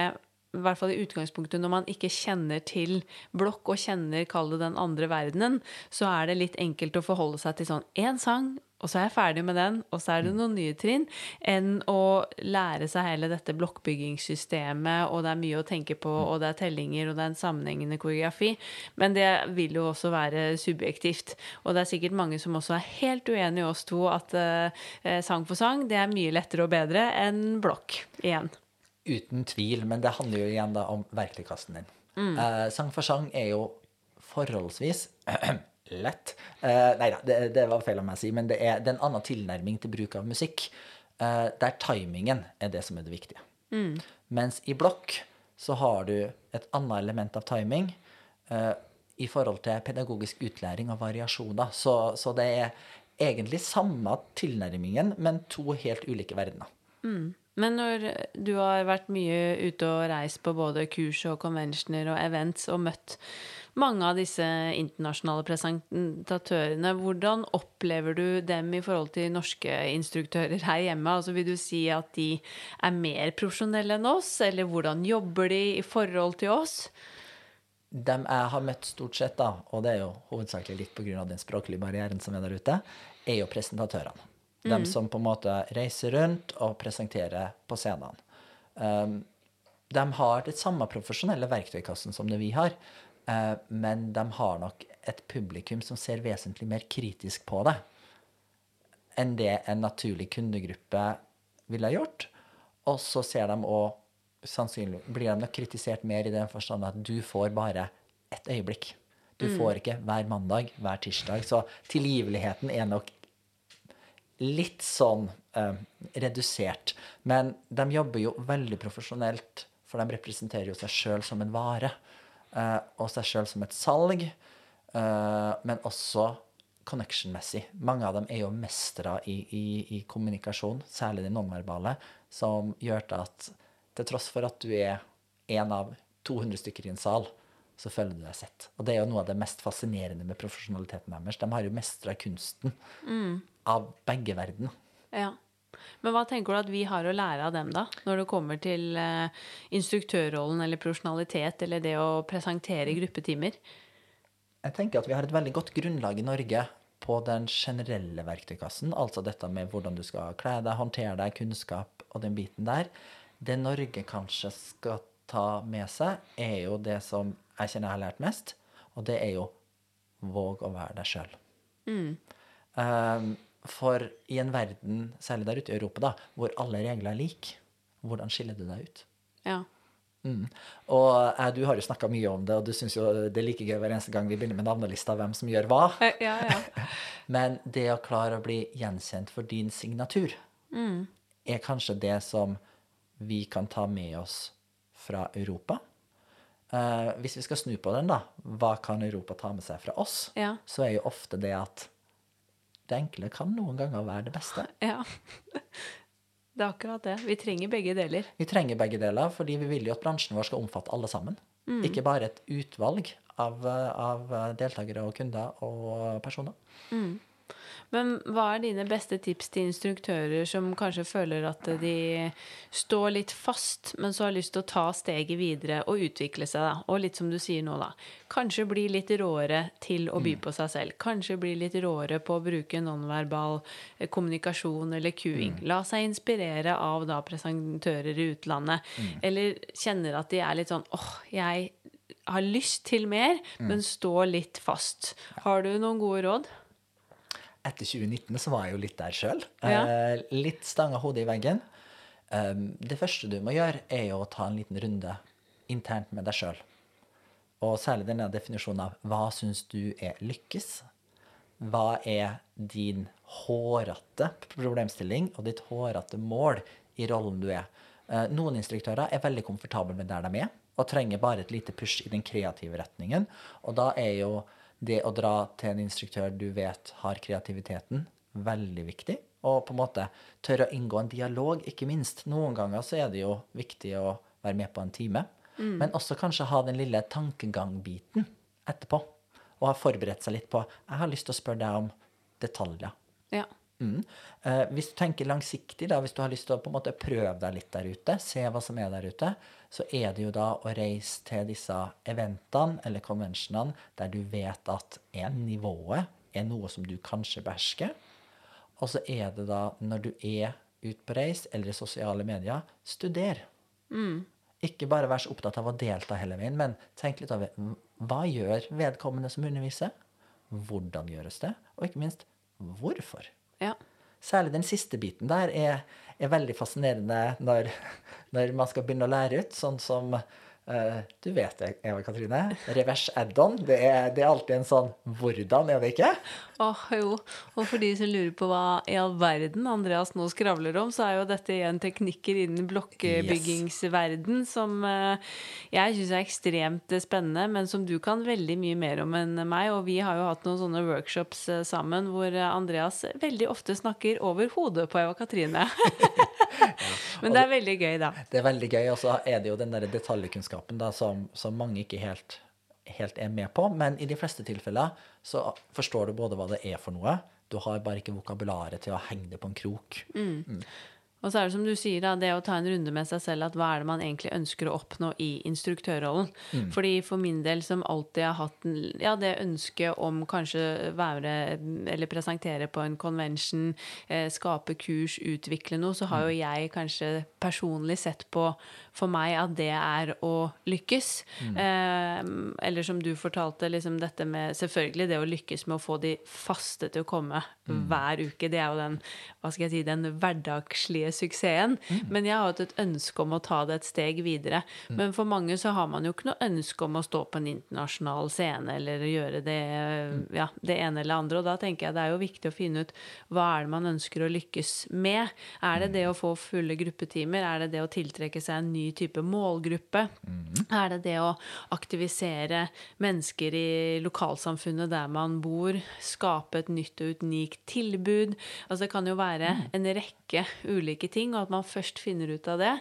S1: i hvert fall i utgangspunktet når man ikke kjenner til blokk og kjenner, kall det den andre verdenen, så er det litt enkelt å forholde seg til sånn én sang, og så er jeg ferdig med den, og så er det noen nye trinn, enn å lære seg hele dette blokkbyggingssystemet, og det er mye å tenke på, og det er tellinger, og det er en sammenhengende koreografi. Men det vil jo også være subjektivt. Og det er sikkert mange som også er helt uenige i oss to at eh, sang for sang, det er mye lettere og bedre enn blokk igjen.
S2: Uten tvil, men det handler jo igjen da om verktøykassen din. Eh, sang for sang er jo forholdsvis lett. Uh, nei da, det, det var feil av meg å si, men det er, det er en annen tilnærming til bruk av musikk. Uh, der timingen er det som er det viktige. Mens i blokk så har du et annet element av timing uh, i forhold til pedagogisk utlæring og variasjoner. Så, så det er egentlig samme tilnærmingen, men to helt ulike verdener.
S1: Men når du har vært mye ute og reist på både kurs og conventioner og events og møtt mange av disse internasjonale presentatørene, hvordan opplever du dem i forhold til norske instruktører her hjemme? Altså Vil du si at de er mer profesjonelle enn oss, eller hvordan jobber de i forhold til oss?
S2: Dem jeg har møtt stort sett, da, og det er jo hovedsakelig litt pga. den språklige barrieren som er der ute, er jo presentatørene. De som på en måte reiser rundt og presenterer på scenene. Um, de har det samme profesjonelle verktøykassen som det vi har, men de har nok et publikum som ser vesentlig mer kritisk på det enn det en naturlig kundegruppe ville gjort. Og så ser de òg sannsynlig blir de nok kritisert mer i den forstand at du får bare ett øyeblikk. Du får ikke hver mandag, hver tirsdag. Så tilgiveligheten er nok litt sånn eh, redusert. Men de jobber jo veldig profesjonelt, for de representerer jo seg sjøl som en vare. Eh, og seg sjøl som et salg, eh, men også connection-messig. Mange av dem er jo mestere i, i, i kommunikasjon, særlig det nonverbale, som gjør at til tross for at du er en av 200 stykker i en sal, så føler du deg sett. Og det er jo noe av det mest fascinerende med profesjonaliteten deres. De har jo mestra kunsten av begge verdener.
S1: Ja. Men hva tenker du at vi har å lære av dem, da? Når det kommer til eh, instruktørrollen eller profesjonalitet eller det å presentere gruppetimer?
S2: Jeg tenker at vi har et veldig godt grunnlag i Norge på den generelle verktøykassen, altså dette med hvordan du skal kle deg, håndtere deg, kunnskap og den biten der. Det Norge kanskje skal ta med seg, er jo det som jeg kjenner jeg har lært mest, og det er jo våg å være deg sjøl. Um, for i en verden, særlig der ute i Europa, da, hvor alle regler er like, hvordan skiller du deg ut?
S1: Ja.
S2: Mm. Og jeg, du har jo snakka mye om det, og du syns jo det er like gøy hver eneste gang vi begynner med navnelista hvem som gjør hva.
S1: Eh, Ja, ja.
S2: Men det å klare å bli gjenkjent for din signatur er kanskje det som vi kan ta med oss fra Europa. Eh, hvis vi skal snu på den, da, hva kan Europa ta med seg fra oss?
S1: Ja.
S2: Så er jo ofte det at det enkle kan noen ganger være det beste.
S1: ja. Det er akkurat det. Vi trenger begge deler.
S2: Vi trenger begge deler, fordi vi vil jo at bransjen vår skal omfatte alle sammen. Ikke bare et utvalg av, av deltakere og kunder og personer.
S1: Men hva er dine beste tips til instruktører som kanskje føler at de står litt fast, men så har lyst til å ta steget videre og utvikle seg, da? Og litt som du sier nå, da. Kanskje bli litt råere til å by på seg selv. Kanskje bli litt råere på å bruke nonverbal eh, kommunikasjon eller cueing. La seg inspirere av da presentører i utlandet. Eller kjenner at de er litt sånn åh, jeg har lyst til mer, men står litt fast. Har du noen gode råd?
S2: Etter 2019 så var jeg jo litt der sjøl.
S1: Ja.
S2: Eh, litt stanga hodet i veggen. Um, det første du må gjøre, er jo å ta en liten runde internt med deg sjøl. Og særlig denne definisjonen av hva syns du er lykkes? Hva er din hårete problemstilling og ditt hårete mål i rollen du er? Eh, Noen instruktører er veldig komfortable med der de er, og trenger bare et lite push i den kreative retningen. Og da er jo det å dra til en instruktør du vet har kreativiteten, veldig viktig. Og på en måte tørre å inngå en dialog, ikke minst. Noen ganger så er det jo viktig å være med på en time. Men også kanskje ha den lille tankegangbiten etterpå. Og ha forberedt seg litt på Jeg har lyst til å spørre deg om detaljer.
S1: Ja.
S2: Mm. Eh, hvis du tenker langsiktig, da, hvis du har lyst til å på en måte prøve deg litt der ute, se hva som er der ute, så er det jo da å reise til disse eventene eller konvensjonene der du vet at en nivået er noe som du kanskje behersker. Og så er det da, når du er ute på reis eller i sosiale medier, studer. Ikke bare vær så opptatt av å delta hele veien, men tenk litt over hva gjør vedkommende som underviser? Hvordan gjøres det? Og ikke minst, hvorfor?
S1: ja.
S2: Særlig den siste biten der er, er veldig fascinerende når, når man skal begynne å lære ut, sånn som Uh, Du vet det, Eva Katrine. Revers add-on. Det, det er alltid en sånn Hvordan, er det ikke?
S1: Åh, jo. Og for de som lurer på hva i all verden Andreas nå skravler om, så er jo dette igjen teknikker innen blokkbyggingsverden som eh, jeg syns er ekstremt spennende, men som du kan veldig mye mer om enn meg. Og vi har jo hatt noen sånne workshops eh, sammen hvor eh, Andreas veldig ofte snakker over hodet på Eva Katrine. men det er veldig gøy, da.
S2: Det er veldig gøy. Og så er det jo den der detaljkunnskapen da, som, som mange ikke helt, helt er med på. Men i de fleste tilfeller så forstår du både hva det er for noe, du har bare ikke vokabularet til å henge det på en krok.
S1: Og så er det som du sier, da, det å ta en runde med seg selv, at hva er det man egentlig ønsker å oppnå i instruktørrollen? Fordi for min del, som alltid har hatt ja, det ønsket om kanskje være eller presentere på en convention, eh, skape kurs, utvikle noe, så har jo jeg kanskje personlig sett på for meg at det er å lykkes. Eh, eller som du fortalte, liksom dette med selvfølgelig det å lykkes med å få de faste til å komme hver uke. Det er jo den, hva skal jeg si, den hverdagslige suksessen. Men jeg har hatt et ønske om å ta det et steg videre. Men for mange så har man jo ikke noe ønske om å stå på en internasjonal scene eller gjøre det, ja, det ene eller andre. Og da tenker jeg det er jo viktig å finne ut hva er det man ønsker å lykkes med. Er det det å få fulle gruppetimer? Er det det å tiltrekke seg en ny type målgruppe? Er det det å aktivisere mennesker i lokalsamfunnet der man bor? Skape et nytt og unikt tilbud? Altså det kan jo være en rekke ulike ting, og at man først finner ut av det.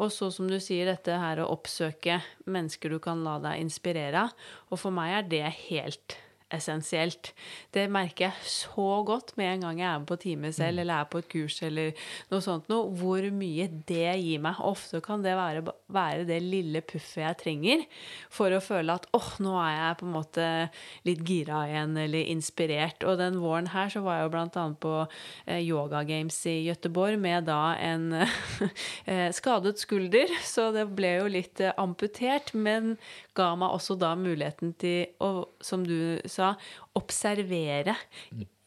S1: Og så, som du sier, dette her å oppsøke mennesker du kan la deg inspirere av. Og for meg er det helt essensielt. Det merker jeg så godt med en gang jeg er med på time selv, eller er på et kurs, eller noe sånt noe, hvor mye det gir meg. Ofte kan det være, være det lille puffet jeg trenger for å føle at åh, nå er jeg på en måte litt gira igjen, eller inspirert. Og den våren her så var jeg jo blant annet på eh, Yoga Games i Gøteborg med da en eh, skadet skulder, så det ble jo litt eh, amputert, men ga meg også da muligheten til å, som du sa, observere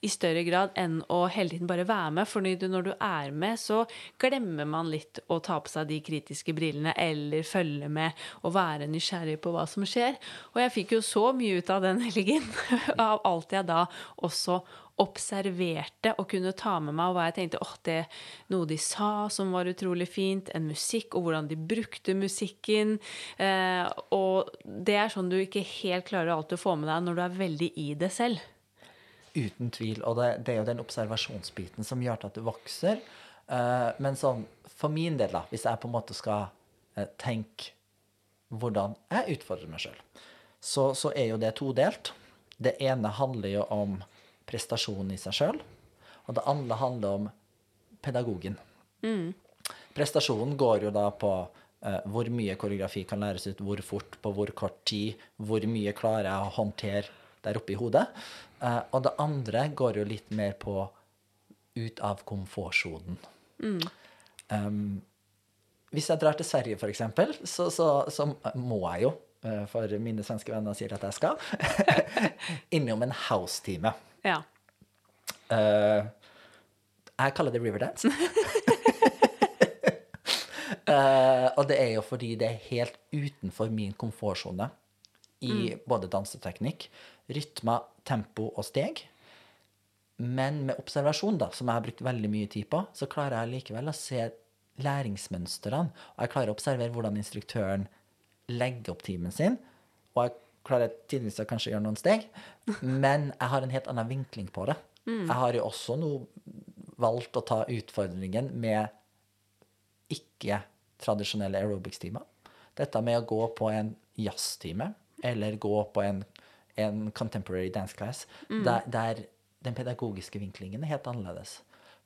S1: i større grad enn å hele tiden bare være med. For når du- er med, så glemmer man litt å ta på seg de kritiske brillene eller følge med og være nysgjerrig på hva som skjer. Og jeg fikk jo så mye ut av den helgen, av alt jeg da også observerte og kunne ta med meg, og hva jeg tenkte åh, det er noe de sa som var utrolig fint, en musikk, og hvordan de brukte musikken. Eh, og det er sånn du ikke helt klarer alltid å få med deg når du er veldig i det selv.
S2: Uten tvil. Og det, det er jo den observasjonsbiten som gjør at du vokser. Eh, men sånn, for min del, da, hvis jeg på en måte skal eh, tenke hvordan jeg utfordrer meg sjøl, så, så er jo det todelt. Det ene handler jo om prestasjonen i seg sjøl, og det andre handler om pedagogen. Prestasjonen går jo da på uh, hvor mye koreografi kan læres ut, hvor fort, på hvor kort tid, hvor mye klarer jeg å håndtere der oppe i hodet. Uh, og det andre går jo litt mer på ut av komfortsonen. Um, hvis jeg drar til Sverige, eksempel, så, så, så må jeg jo, eh, for mine svenske venner sier at jeg skal, innom en house-time.
S1: Ja.
S2: Uh, jeg kaller det Riverdance. uh, og det er jo fordi det er helt utenfor min komfortsone i både danseteknikk, rytmer, tempo og steg. Men med observasjon, da, som jeg har brukt veldig mye tid på, så klarer jeg likevel å se læringsmønstrene. Og jeg klarer å observere hvordan instruktøren legger opp timen sin. Og jeg klarer tidvis å kanskje gjøre noen steg, men jeg har en helt annen vinkling på det. Jeg har jo også nå valgt å ta utfordringen med ikke-tradisjonelle aerobics-timer. Dette med å gå på en jazztime, eller gå på en, en contemporary dance class, der, der den pedagogiske vinklingen er helt annerledes.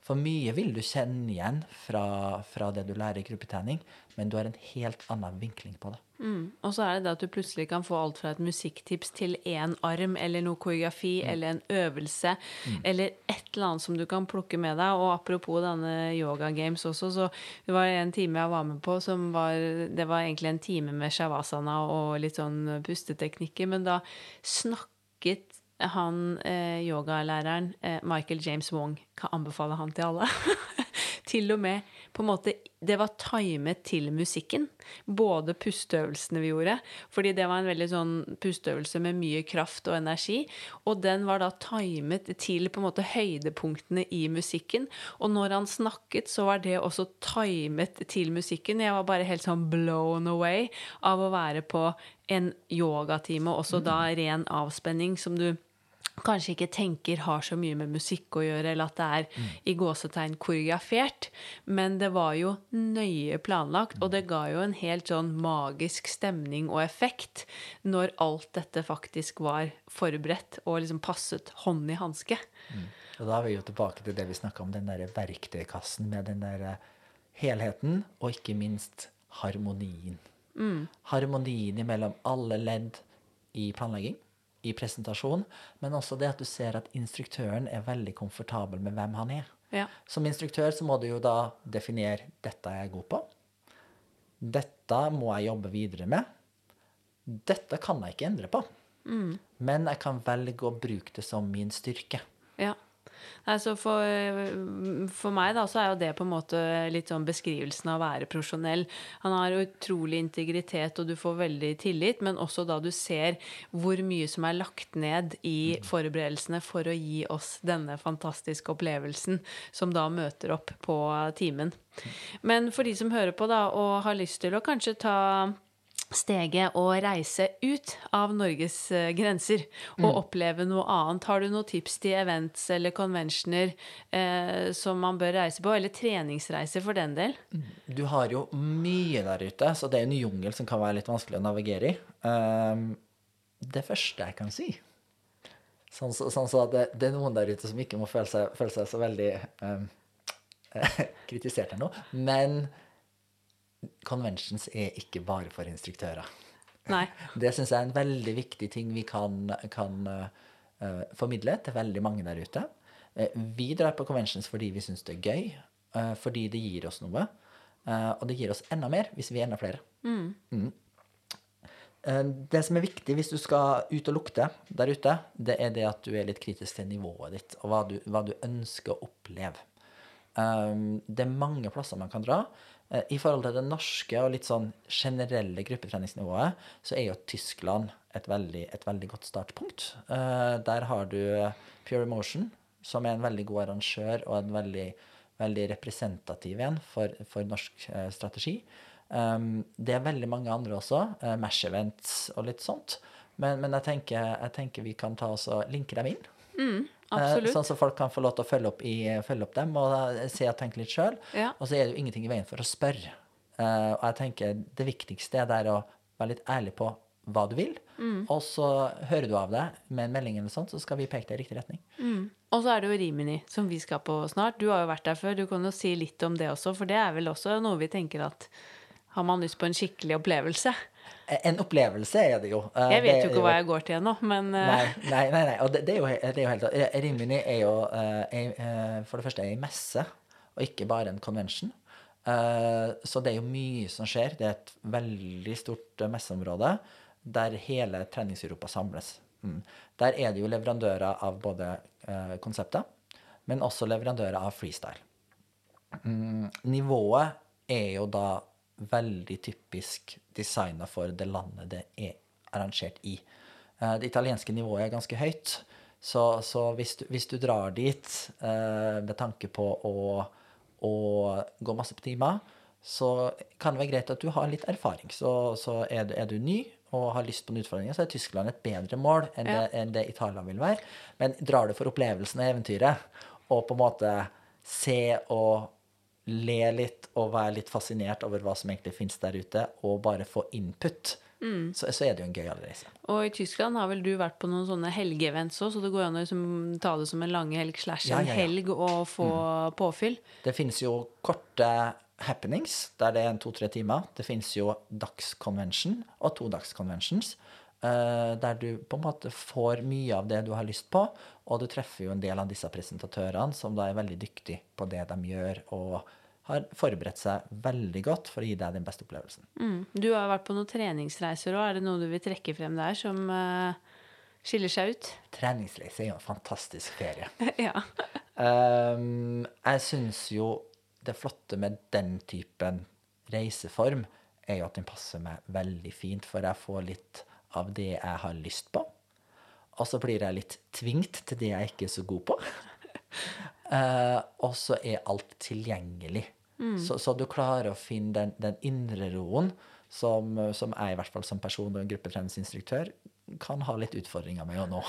S2: For mye vil du kjenne igjen fra, fra det du lærer i gruppetrening, men du har en helt annen vinkling på det.
S1: Mm. Og så er det det at du plutselig kan få alt fra et musikktips til én arm, eller noe koreografi, eller en øvelse, eller et eller annet som du kan plukke med deg. Og apropos denne Yoga Games også, så det var en time jeg var med på som var Det var egentlig en time med shavasana og litt sånn pusteteknikker, men da snakket han eh, yogalæreren, eh, Michael James Wong, kan anbefale han til alle. til og med på en måte Det var timet til musikken. Både pusteøvelsene vi gjorde, fordi det var en veldig sånn pusteøvelse med mye kraft og energi. Og den var da timet til på en måte høydepunktene i musikken. Og når han snakket, så var det også timet til musikken. Jeg var bare helt sånn blown away av å være på en yogatime, også da ren avspenning, som du kanskje ikke tenker har så mye med musikk å gjøre, eller at det er i gåsetegn koreografert, men det var jo nøye planlagt, og det ga jo en helt sånn magisk stemning og effekt når alt dette faktisk var forberedt og liksom passet hånd i hanske.
S2: Og da er vi jo tilbake til det vi snakka om, den der verktøykassen med den der eh, helheten, og ikke minst harmonien. Harmonien mellom alle ledd i planlegging, i presentasjon, men også det at du ser at instruktøren er veldig komfortabel med hvem han er.
S1: Ja.
S2: Som instruktør så må du jo da definere 'dette er jeg god på'. Dette må jeg jobbe videre med. Dette kan jeg ikke endre på. Men jeg kan velge å bruke det som min styrke.
S1: Ja. Nei, så for, for meg da, så er jo det på en måte litt sånn beskrivelsen av å være profesjonell. Han har utrolig integritet, og du får veldig tillit, men også da du ser hvor mye som er lagt ned i forberedelsene for å gi oss denne fantastiske opplevelsen, som da møter opp på timen. Men for de som hører på da, og har lyst til å kanskje ta steget å reise ut av Norges eh, grenser og oppleve noe annet. Har du noen tips til events eller conventioner eh, som man bør reise på, eller treningsreiser for den del?
S2: Du har jo mye der ute, så det er en jungel som kan være litt vanskelig å navigere i. Um, det første jeg kan si Sånn så, sånn så at det, det er noen der ute som ikke må føle seg, føle seg så veldig um, kritisert her nå, men conventions er ikke bare for instruktører.
S1: Nei.
S2: Det syns jeg er en veldig viktig ting vi kan, kan uh, formidle til veldig mange der ute. Uh, vi drar på conventions fordi vi syns det er gøy, uh, fordi det gir oss noe. og det gir oss enda mer hvis vi er enda flere. Mm. Eh, Det som er viktig hvis du skal ut og lukte der ute, det er det at du er litt kritisk til nivået ditt, og hva du, hva du ønsker å oppleve. Um, det er mange plasser man kan dra. Eh, I forhold til det norske og litt sånn generelle gruppetreningsnivået, så er jo Tyskland et veldig, et veldig godt startpunkt. Eh, der har du Pure Emotion, som er en veldig god arrangør og en veldig, veldig representativ en for, for norsk eh, strategi. Um, det er veldig mange andre også. Mash Events og litt sånt. Men, men jeg, tenker, jeg tenker vi kan ta oss og linke dem inn. Eh,
S1: Absolutt.
S2: Sånn at folk kan få lov til å følge opp, i, følge opp dem og eh, se og tenke litt sjøl.
S1: Ja.
S2: Og så er det jo ingenting i veien for å spørre. Uh, og jeg tenker det viktigste er der å være litt ærlig på hva du vil, Og så hører du av deg med en melding eller sånt, så skal vi peke deg i riktig retning.
S1: Og så er det jo Rimini, som vi skal på snart. Du har jo vært der før. Du kan jo si litt om det også, for det er vel også noe vi tenker at har man lyst på en skikkelig opplevelse?
S2: En opplevelse er det jo. Eh,
S1: Jeg vet
S2: det
S1: jo ikke hva jeg går til ennå, men eh,
S2: Nei, nei, nei, nei. og det, det, er jo, det er jo helt Rimini er jo er, eh, for det første ei messe, og ikke bare en convention. Så det er jo mye som skjer. Det er et veldig stort messeområde der hele Trenings-Europa samles. Mm. Der er det jo leverandører av både konsepter, men også leverandører av freestyle. Mm, nivået er jo da veldig typisk designa for det landet det er arrangert i. Eh, det italienske nivået er ganske høyt, så, så hvis, du, hvis du drar dit eh, med tanke på å, å gå masse på timer, så kan det være greit at du har litt erfaring. Så, så er, du, er du ny og har lyst på en utfordring, så er Tyskland et bedre mål enn,
S1: Ja.
S2: det, enn det Italia vil være. Men drar du for opplevelsen av eventyret, og på en måte se og le litt og være litt fascinert over hva som egentlig finnes der ute, og bare få input, så, så er det jo en gøyal reise.
S1: Og i Tyskland har vel du vært på noen sånne helgeevents òg, så det går an å liksom ta det som en langhelg slash en
S2: ja, ja.
S1: helg og få påfyll.
S2: Det finnes jo korte happenings, der det er en to-tre timer. Det finnes jo dagsconvention og todagsconventions, eh, der du på en måte får mye av det du har lyst på, og du treffer jo en del av disse presentatørene som da er veldig dyktige på det de gjør, og har forberedt seg veldig godt for å gi deg den beste opplevelsen.
S1: Mm. Du har vært på noen treningsreiser òg. Er det noe du vil trekke frem der som eh, skiller seg ut?
S2: Treningsreise er jo en fantastisk ferie.
S1: ja.
S2: um, jeg syns jo det flotte med den typen reiseform er jo at den passer meg veldig fint, for jeg får litt av det jeg har lyst på. Og så blir jeg litt tvingt til det jeg ikke er så god på. Eh, og så er alt tilgjengelig. Så, så du klarer å finne den, den indre roen som, som jeg, i hvert fall som person og gruppetreningsinstruktør, kan ha litt utfordringer med å nå.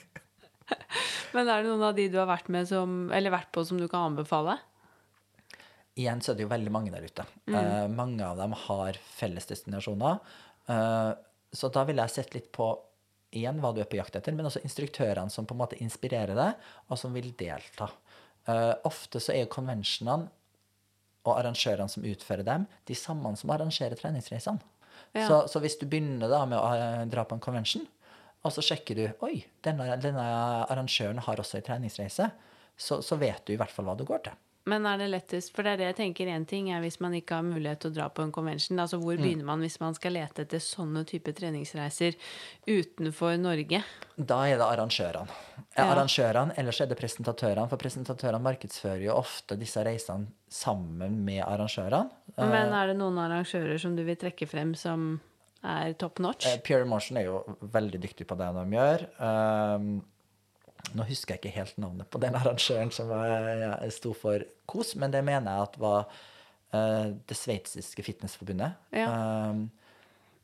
S1: Men er det noen av de du har vært med som, eller vært på som du kan anbefale?
S2: igjen så er det jo veldig mange der ute. Eh, mange av dem har felles destinasjoner. Eh, så da ville jeg sett litt på igjen hva du er på jakt etter, men også instruktørene som på en måte inspirerer deg, og som vil delta. Uh, ofte så er jo konvensjonene og arrangørene som utfører dem, de samme som arrangerer treningsreisene.
S1: Ja.
S2: Så, så hvis du begynner da med å eh, dra på en convention, og så sjekker du oi, denne, denne arrangøren har også en treningsreise, så, så vet du i hvert fall hva du går til.
S1: Men er det lettest, for det er det jeg tenker én ting er hvis man ikke har mulighet til å dra på en convention. Altså hvor begynner man hvis man skal lete etter sånne type treningsreiser utenfor Norge?
S2: Da er det arrangørene.
S1: Ja.
S2: Arrangørene, Ellers er det presentatørene, for presentatørene markedsfører jo ofte disse reisene sammen med arrangørene.
S1: Men er det noen arrangører som du vil trekke frem som er top notch?
S2: Eh, Pure Motion er jo veldig dyktig på det de gjør. Um, nå husker jeg ikke helt navnet på den arrangøren som sto for KOS, men det mener jeg at var uh, det sveitsiske fitnessforbundet.
S1: Ja.
S2: Um,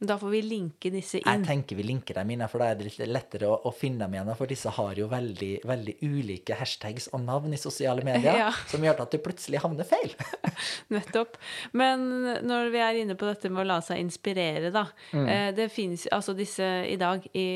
S1: Da får vi linke disse inn.
S2: Jeg tenker vi linker dem inn, for da er det litt lettere å, å finne dem igjen. For disse har jo veldig, veldig ulike hashtags og navn i sosiale medier,
S1: Ja.
S2: som gjør at du plutselig havner feil.
S1: Nettopp. Men når vi er inne på dette med å la seg inspirere, da.
S2: Mm.
S1: Eh, det finnes altså disse i dag i,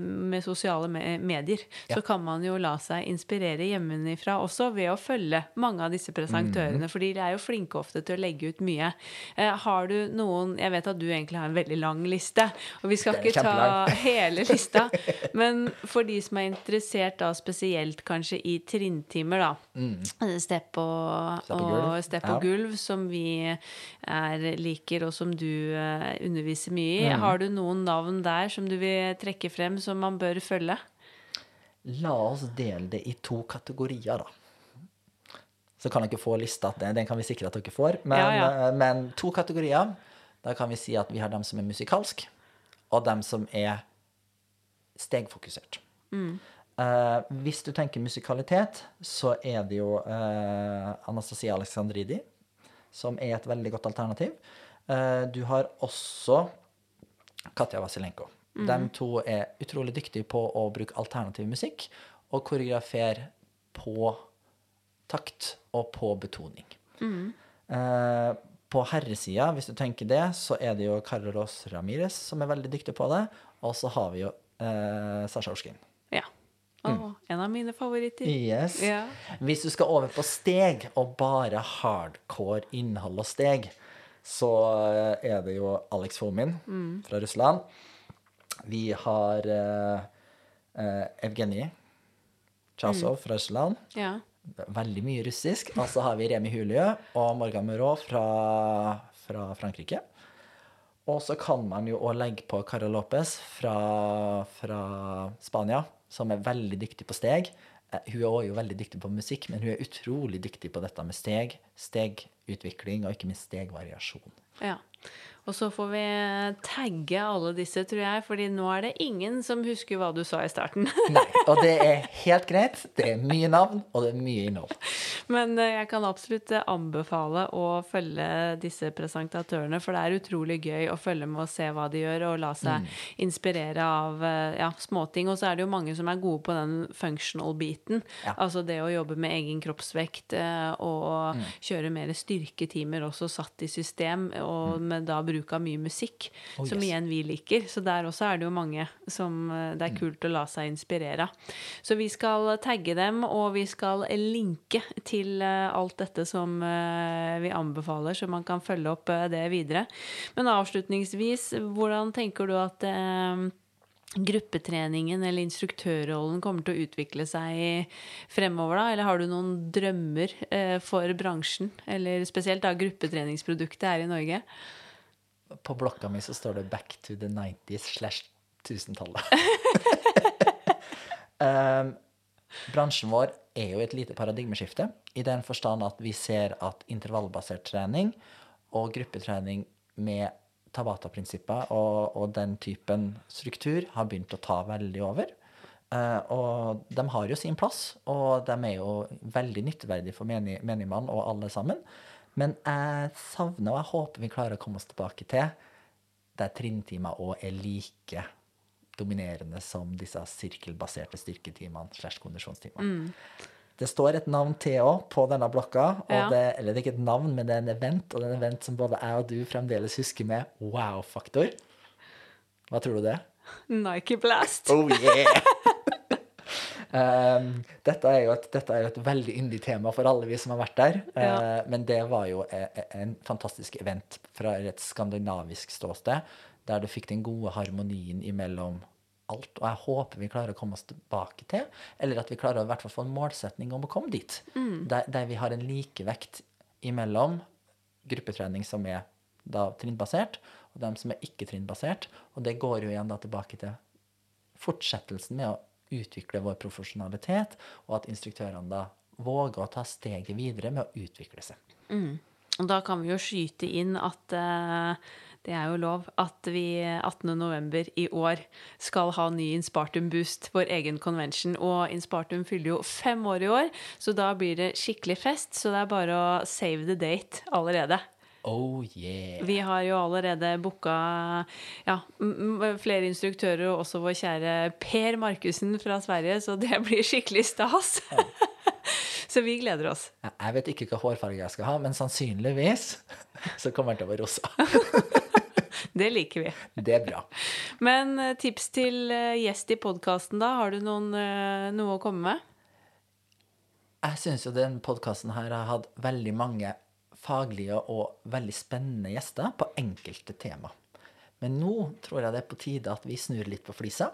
S1: med sosiale medier, medier, så kan man jo la seg inspirere hjemmefra også ved å følge mange av disse
S2: Mm.
S1: presentørene, fordi de er jo flinke ofte til å legge ut mye. Eh, har du noen Jeg vet at du egentlig har en veldig lang liste, og vi skal ikke ta hele lista, men for de som er interessert da spesielt kanskje i trinntimer, da. Og,
S2: Mm. Stepp og
S1: og stepp
S2: ja.
S1: gulv, som vi er, liker, og som du uh, underviser mye
S2: Mm.
S1: i. Har du noen navn der som du vil trekke frem, som man bør følge?
S2: La oss dele det i to kategorier, da. Så kan dere få lista. Den den kan vi sikre at dere får. Men,
S1: Ja, ja.
S2: eh, men to kategorier. Da kan vi si at vi har dem som er musikalsk, og dem som er stegfokusert. Eh, hvis du tenker musikalitet, så er det jo uh, Anastasia Alexandridi, som er et veldig godt alternativ. Uh, du har også Katja Vasilenko. De to er utrolig dyktige på å bruke alternativ musikk og koreografere på takt og på betoning. Eh, på herresida, hvis du tenker det, så er det jo Carlos Ramires som er veldig dyktig på det. Og så har vi jo eh, Sasha Orskin.
S1: Ja. Å, en av mine favoritter.
S2: Yes.
S1: Ja.
S2: Hvis du skal over på steg, og bare hardcore innhold og steg, så eh, er det jo Alex Fomin fra Russland. Vi har eh, eh, Evgenij Chasov fra Russland.
S1: ja.
S2: Veldig mye russisk. Og så har vi Remi Hulieu og Morgan Murot fra, fra Frankrike. Og så kan man jo òg legge på Cara Lopez fra, fra Spania, som er veldig dyktig på steg. Eh, Hun er også veldig dyktig på musikk, men hun er utrolig dyktig på dette med steg, stegutvikling og ikke minst stegvariasjon.
S1: ja. Og så får vi tagge alle disse, tror jeg, fordi nå er det ingen som husker hva du sa i starten.
S2: Nei, og det er helt greit. Det er mye navn, og det er mye innhold.
S1: Men eh, jeg kan absolutt eh, anbefale å følge disse presentatørene, for det er utrolig gøy å følge med og se hva de gjør, og la seg
S2: Mm.
S1: inspirere av eh, ja, småting. Og så er det jo mange som er gode på den functional-biten.
S2: Ja.
S1: Altså det å jobbe med egen kroppsvekt eh, og
S2: Mm.
S1: kjøre mer styrketimer også satt i system, og med da bruk av mye musikk,
S2: Mm. Oh,
S1: som
S2: yes.
S1: igjen vi liker. Så der også er det jo mange som eh, det
S2: Mm.
S1: er kult å la seg inspirere av. Så vi skal tagge dem, og vi skal linke til eh, alt dette som eh, vi anbefaler, så man kan følge opp eh, det videre. Men avslutningsvis, hvordan tenker du at eh, gruppetreningen eller instruktørrollen kommer til å utvikle seg fremover, da? Eller har du noen drømmer eh, for bransjen, eller spesielt da gruppetreningsproduktet her i Norge?
S2: På blokka mi så står det 'Back to the 90s slash 1000-tallet'. um, bransjen vår er jo et lite paradigmeskifte, i den forstand at vi ser at intervallbasert trening og gruppetrening med Tabata-prinsipper og, og den typen struktur har begynt å ta veldig over. Uh, og de har jo sin plass, og de er jo veldig nytteverdige for menigmann og alle sammen. Men jeg savner, og jeg håper vi klarer å komme oss tilbake til, der trinntimer òg er like dominerende som disse sirkelbaserte styrketimene slash kondisjonstimene. Det står et navn til òg på denne blokka. Og
S1: Ja.
S2: det, eller det er ikke et navn, men det er en event, og det er en event som både jeg og du fremdeles husker med wow-faktor. Hva tror du det er?
S1: Nike Blast.
S2: Oh yeah! um, dette, er jo et, dette er jo et veldig yndig tema for alle vi som har vært der.
S1: Ja.
S2: Uh, men det var jo e- e- en fantastisk event fra et skandinavisk ståsted, der du fikk den gode harmonien imellom alt. Og jeg håper vi klarer å komme oss tilbake til, eller at vi klarer å i hvert fall få en målsetning om å komme dit. Der, der vi har en likevekt imellom gruppetrening som er da trinnbasert, og dem som er ikke trinnbasert. Og det går jo igjen da tilbake til fortsettelsen med å utvikle vår profesjonalitet, og at instruktørene da våger å ta steget videre med å utvikle seg.
S1: Og da kan vi jo skyte inn at uh, det er jo lov at vi 18.11. i år skal ha ny Inspartum Boost, vår egen convention. Og Inspartum fyller jo fem år i år, så da blir det skikkelig fest. Så det er bare å save the date allerede.
S2: Oh yeah!
S1: Vi har jo allerede booka ja, flere instruktører, og også vår kjære Per Markussen fra Sverige, så det blir skikkelig stas. så vi gleder oss.
S2: Jeg- Jeg vet ikke hva hårfarge jeg skal ha, men sannsynligvis så kommer den til å være rosa.
S1: Det liker vi.
S2: Det er bra.
S1: Men eh, tips til eh, gjest i podkasten, da? Har du noen, eh, noe å komme med?
S2: Jeg syns jo den podkasten her har hatt veldig mange faglige og veldig spennende gjester på enkelte tema. Men nå tror jeg det er på tide at vi snur litt på flisa,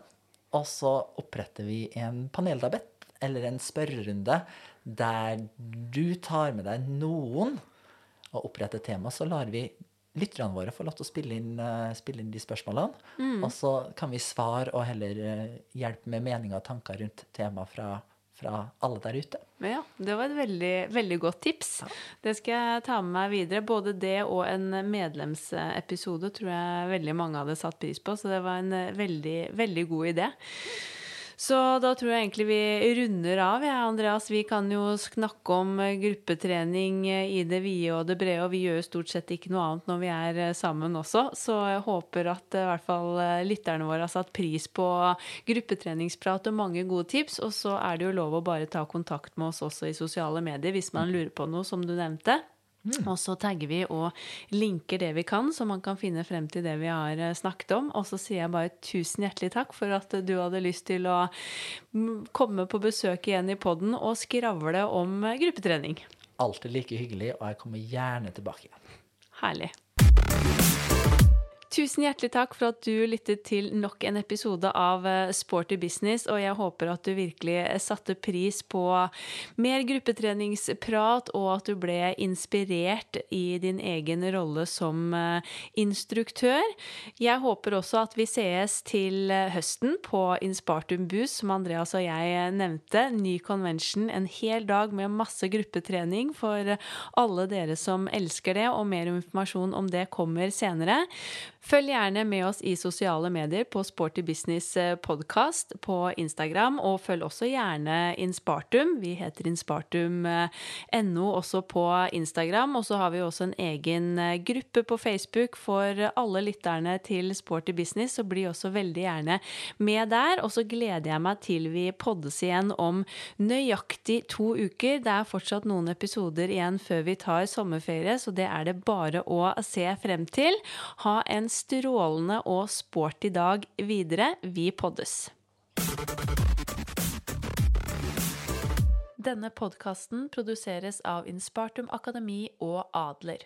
S2: og så oppretter vi en paneldabett, eller en spørrerunde, der du tar med deg noen og oppretter tema, så lar vi lytterne våre få lov til å spille inn, eh, spille inn de spørsmålene. Og så kan vi svare og heller eh, hjelpe med meninger og tanker rundt temaet fra, fra alle der ute.
S1: Ja, det var et veldig, veldig godt tips. Det skal jeg ta med meg videre. Både det og en medlemsepisode tror jeg veldig mange hadde satt pris på, så det var en eh, veldig, veldig god idé. Så da tror jeg egentlig vi runder av, jeg, Andreas. Vi kan jo snakke om eh, gruppetrening eh, i det vide og det brede, og vi gjør jo stort sett ikke noe annet når vi er eh, sammen også. Så jeg håper at i hvert fall lytterne våre har satt pris på gruppetreningsprat og mange gode tips. Og så er det jo lov å bare ta kontakt med oss også i sosiale medier hvis man lurer på noe, som du nevnte.
S2: Mm.
S1: Og så tagger vi og linker det vi kan, så man kan finne frem til det vi har eh, snakket om. Og så sier jeg bare tusen hjertelig takk for at du hadde lyst til å mm, komme på besøk igjen i podden og skravle om eh, gruppetrening.
S2: Alltid like hyggelig, og jeg kommer gjerne tilbake igjen.
S1: Herlig. Tusen hjertelig takk for at du lyttet til nok en episode av eh, Sporty business, og jeg håper at du virkelig satte pris på mer gruppetreningsprat, og at du ble inspirert i din egen rolle som eh, instruktør. Jeg håper også at vi sees til eh, høsten på Inspartum Boost, som Andreas og jeg nevnte. Ny convention, en hel dag med masse gruppetrening for alle dere som elsker det, og mer informasjon om det kommer senere. Følg gjerne med oss i sosiale medier på Sporty Business eh, Podcast på Instagram, og følg også gjerne Inspartum. Vi heter inspartum.no også på Instagram. Og så har vi også en egen eh, gruppe på Facebook for alle lytterne til Sporty Business, så bli også veldig gjerne med der. Og så gleder jeg meg til vi poddes igjen om nøyaktig to uker. Det er fortsatt noen episoder igjen før vi tar sommerferie, så det er det bare å se frem til. Ha en strålende og sporty dag videre. Vi poddes. Denne podkasten produseres av Inspartum Akademi og Adler.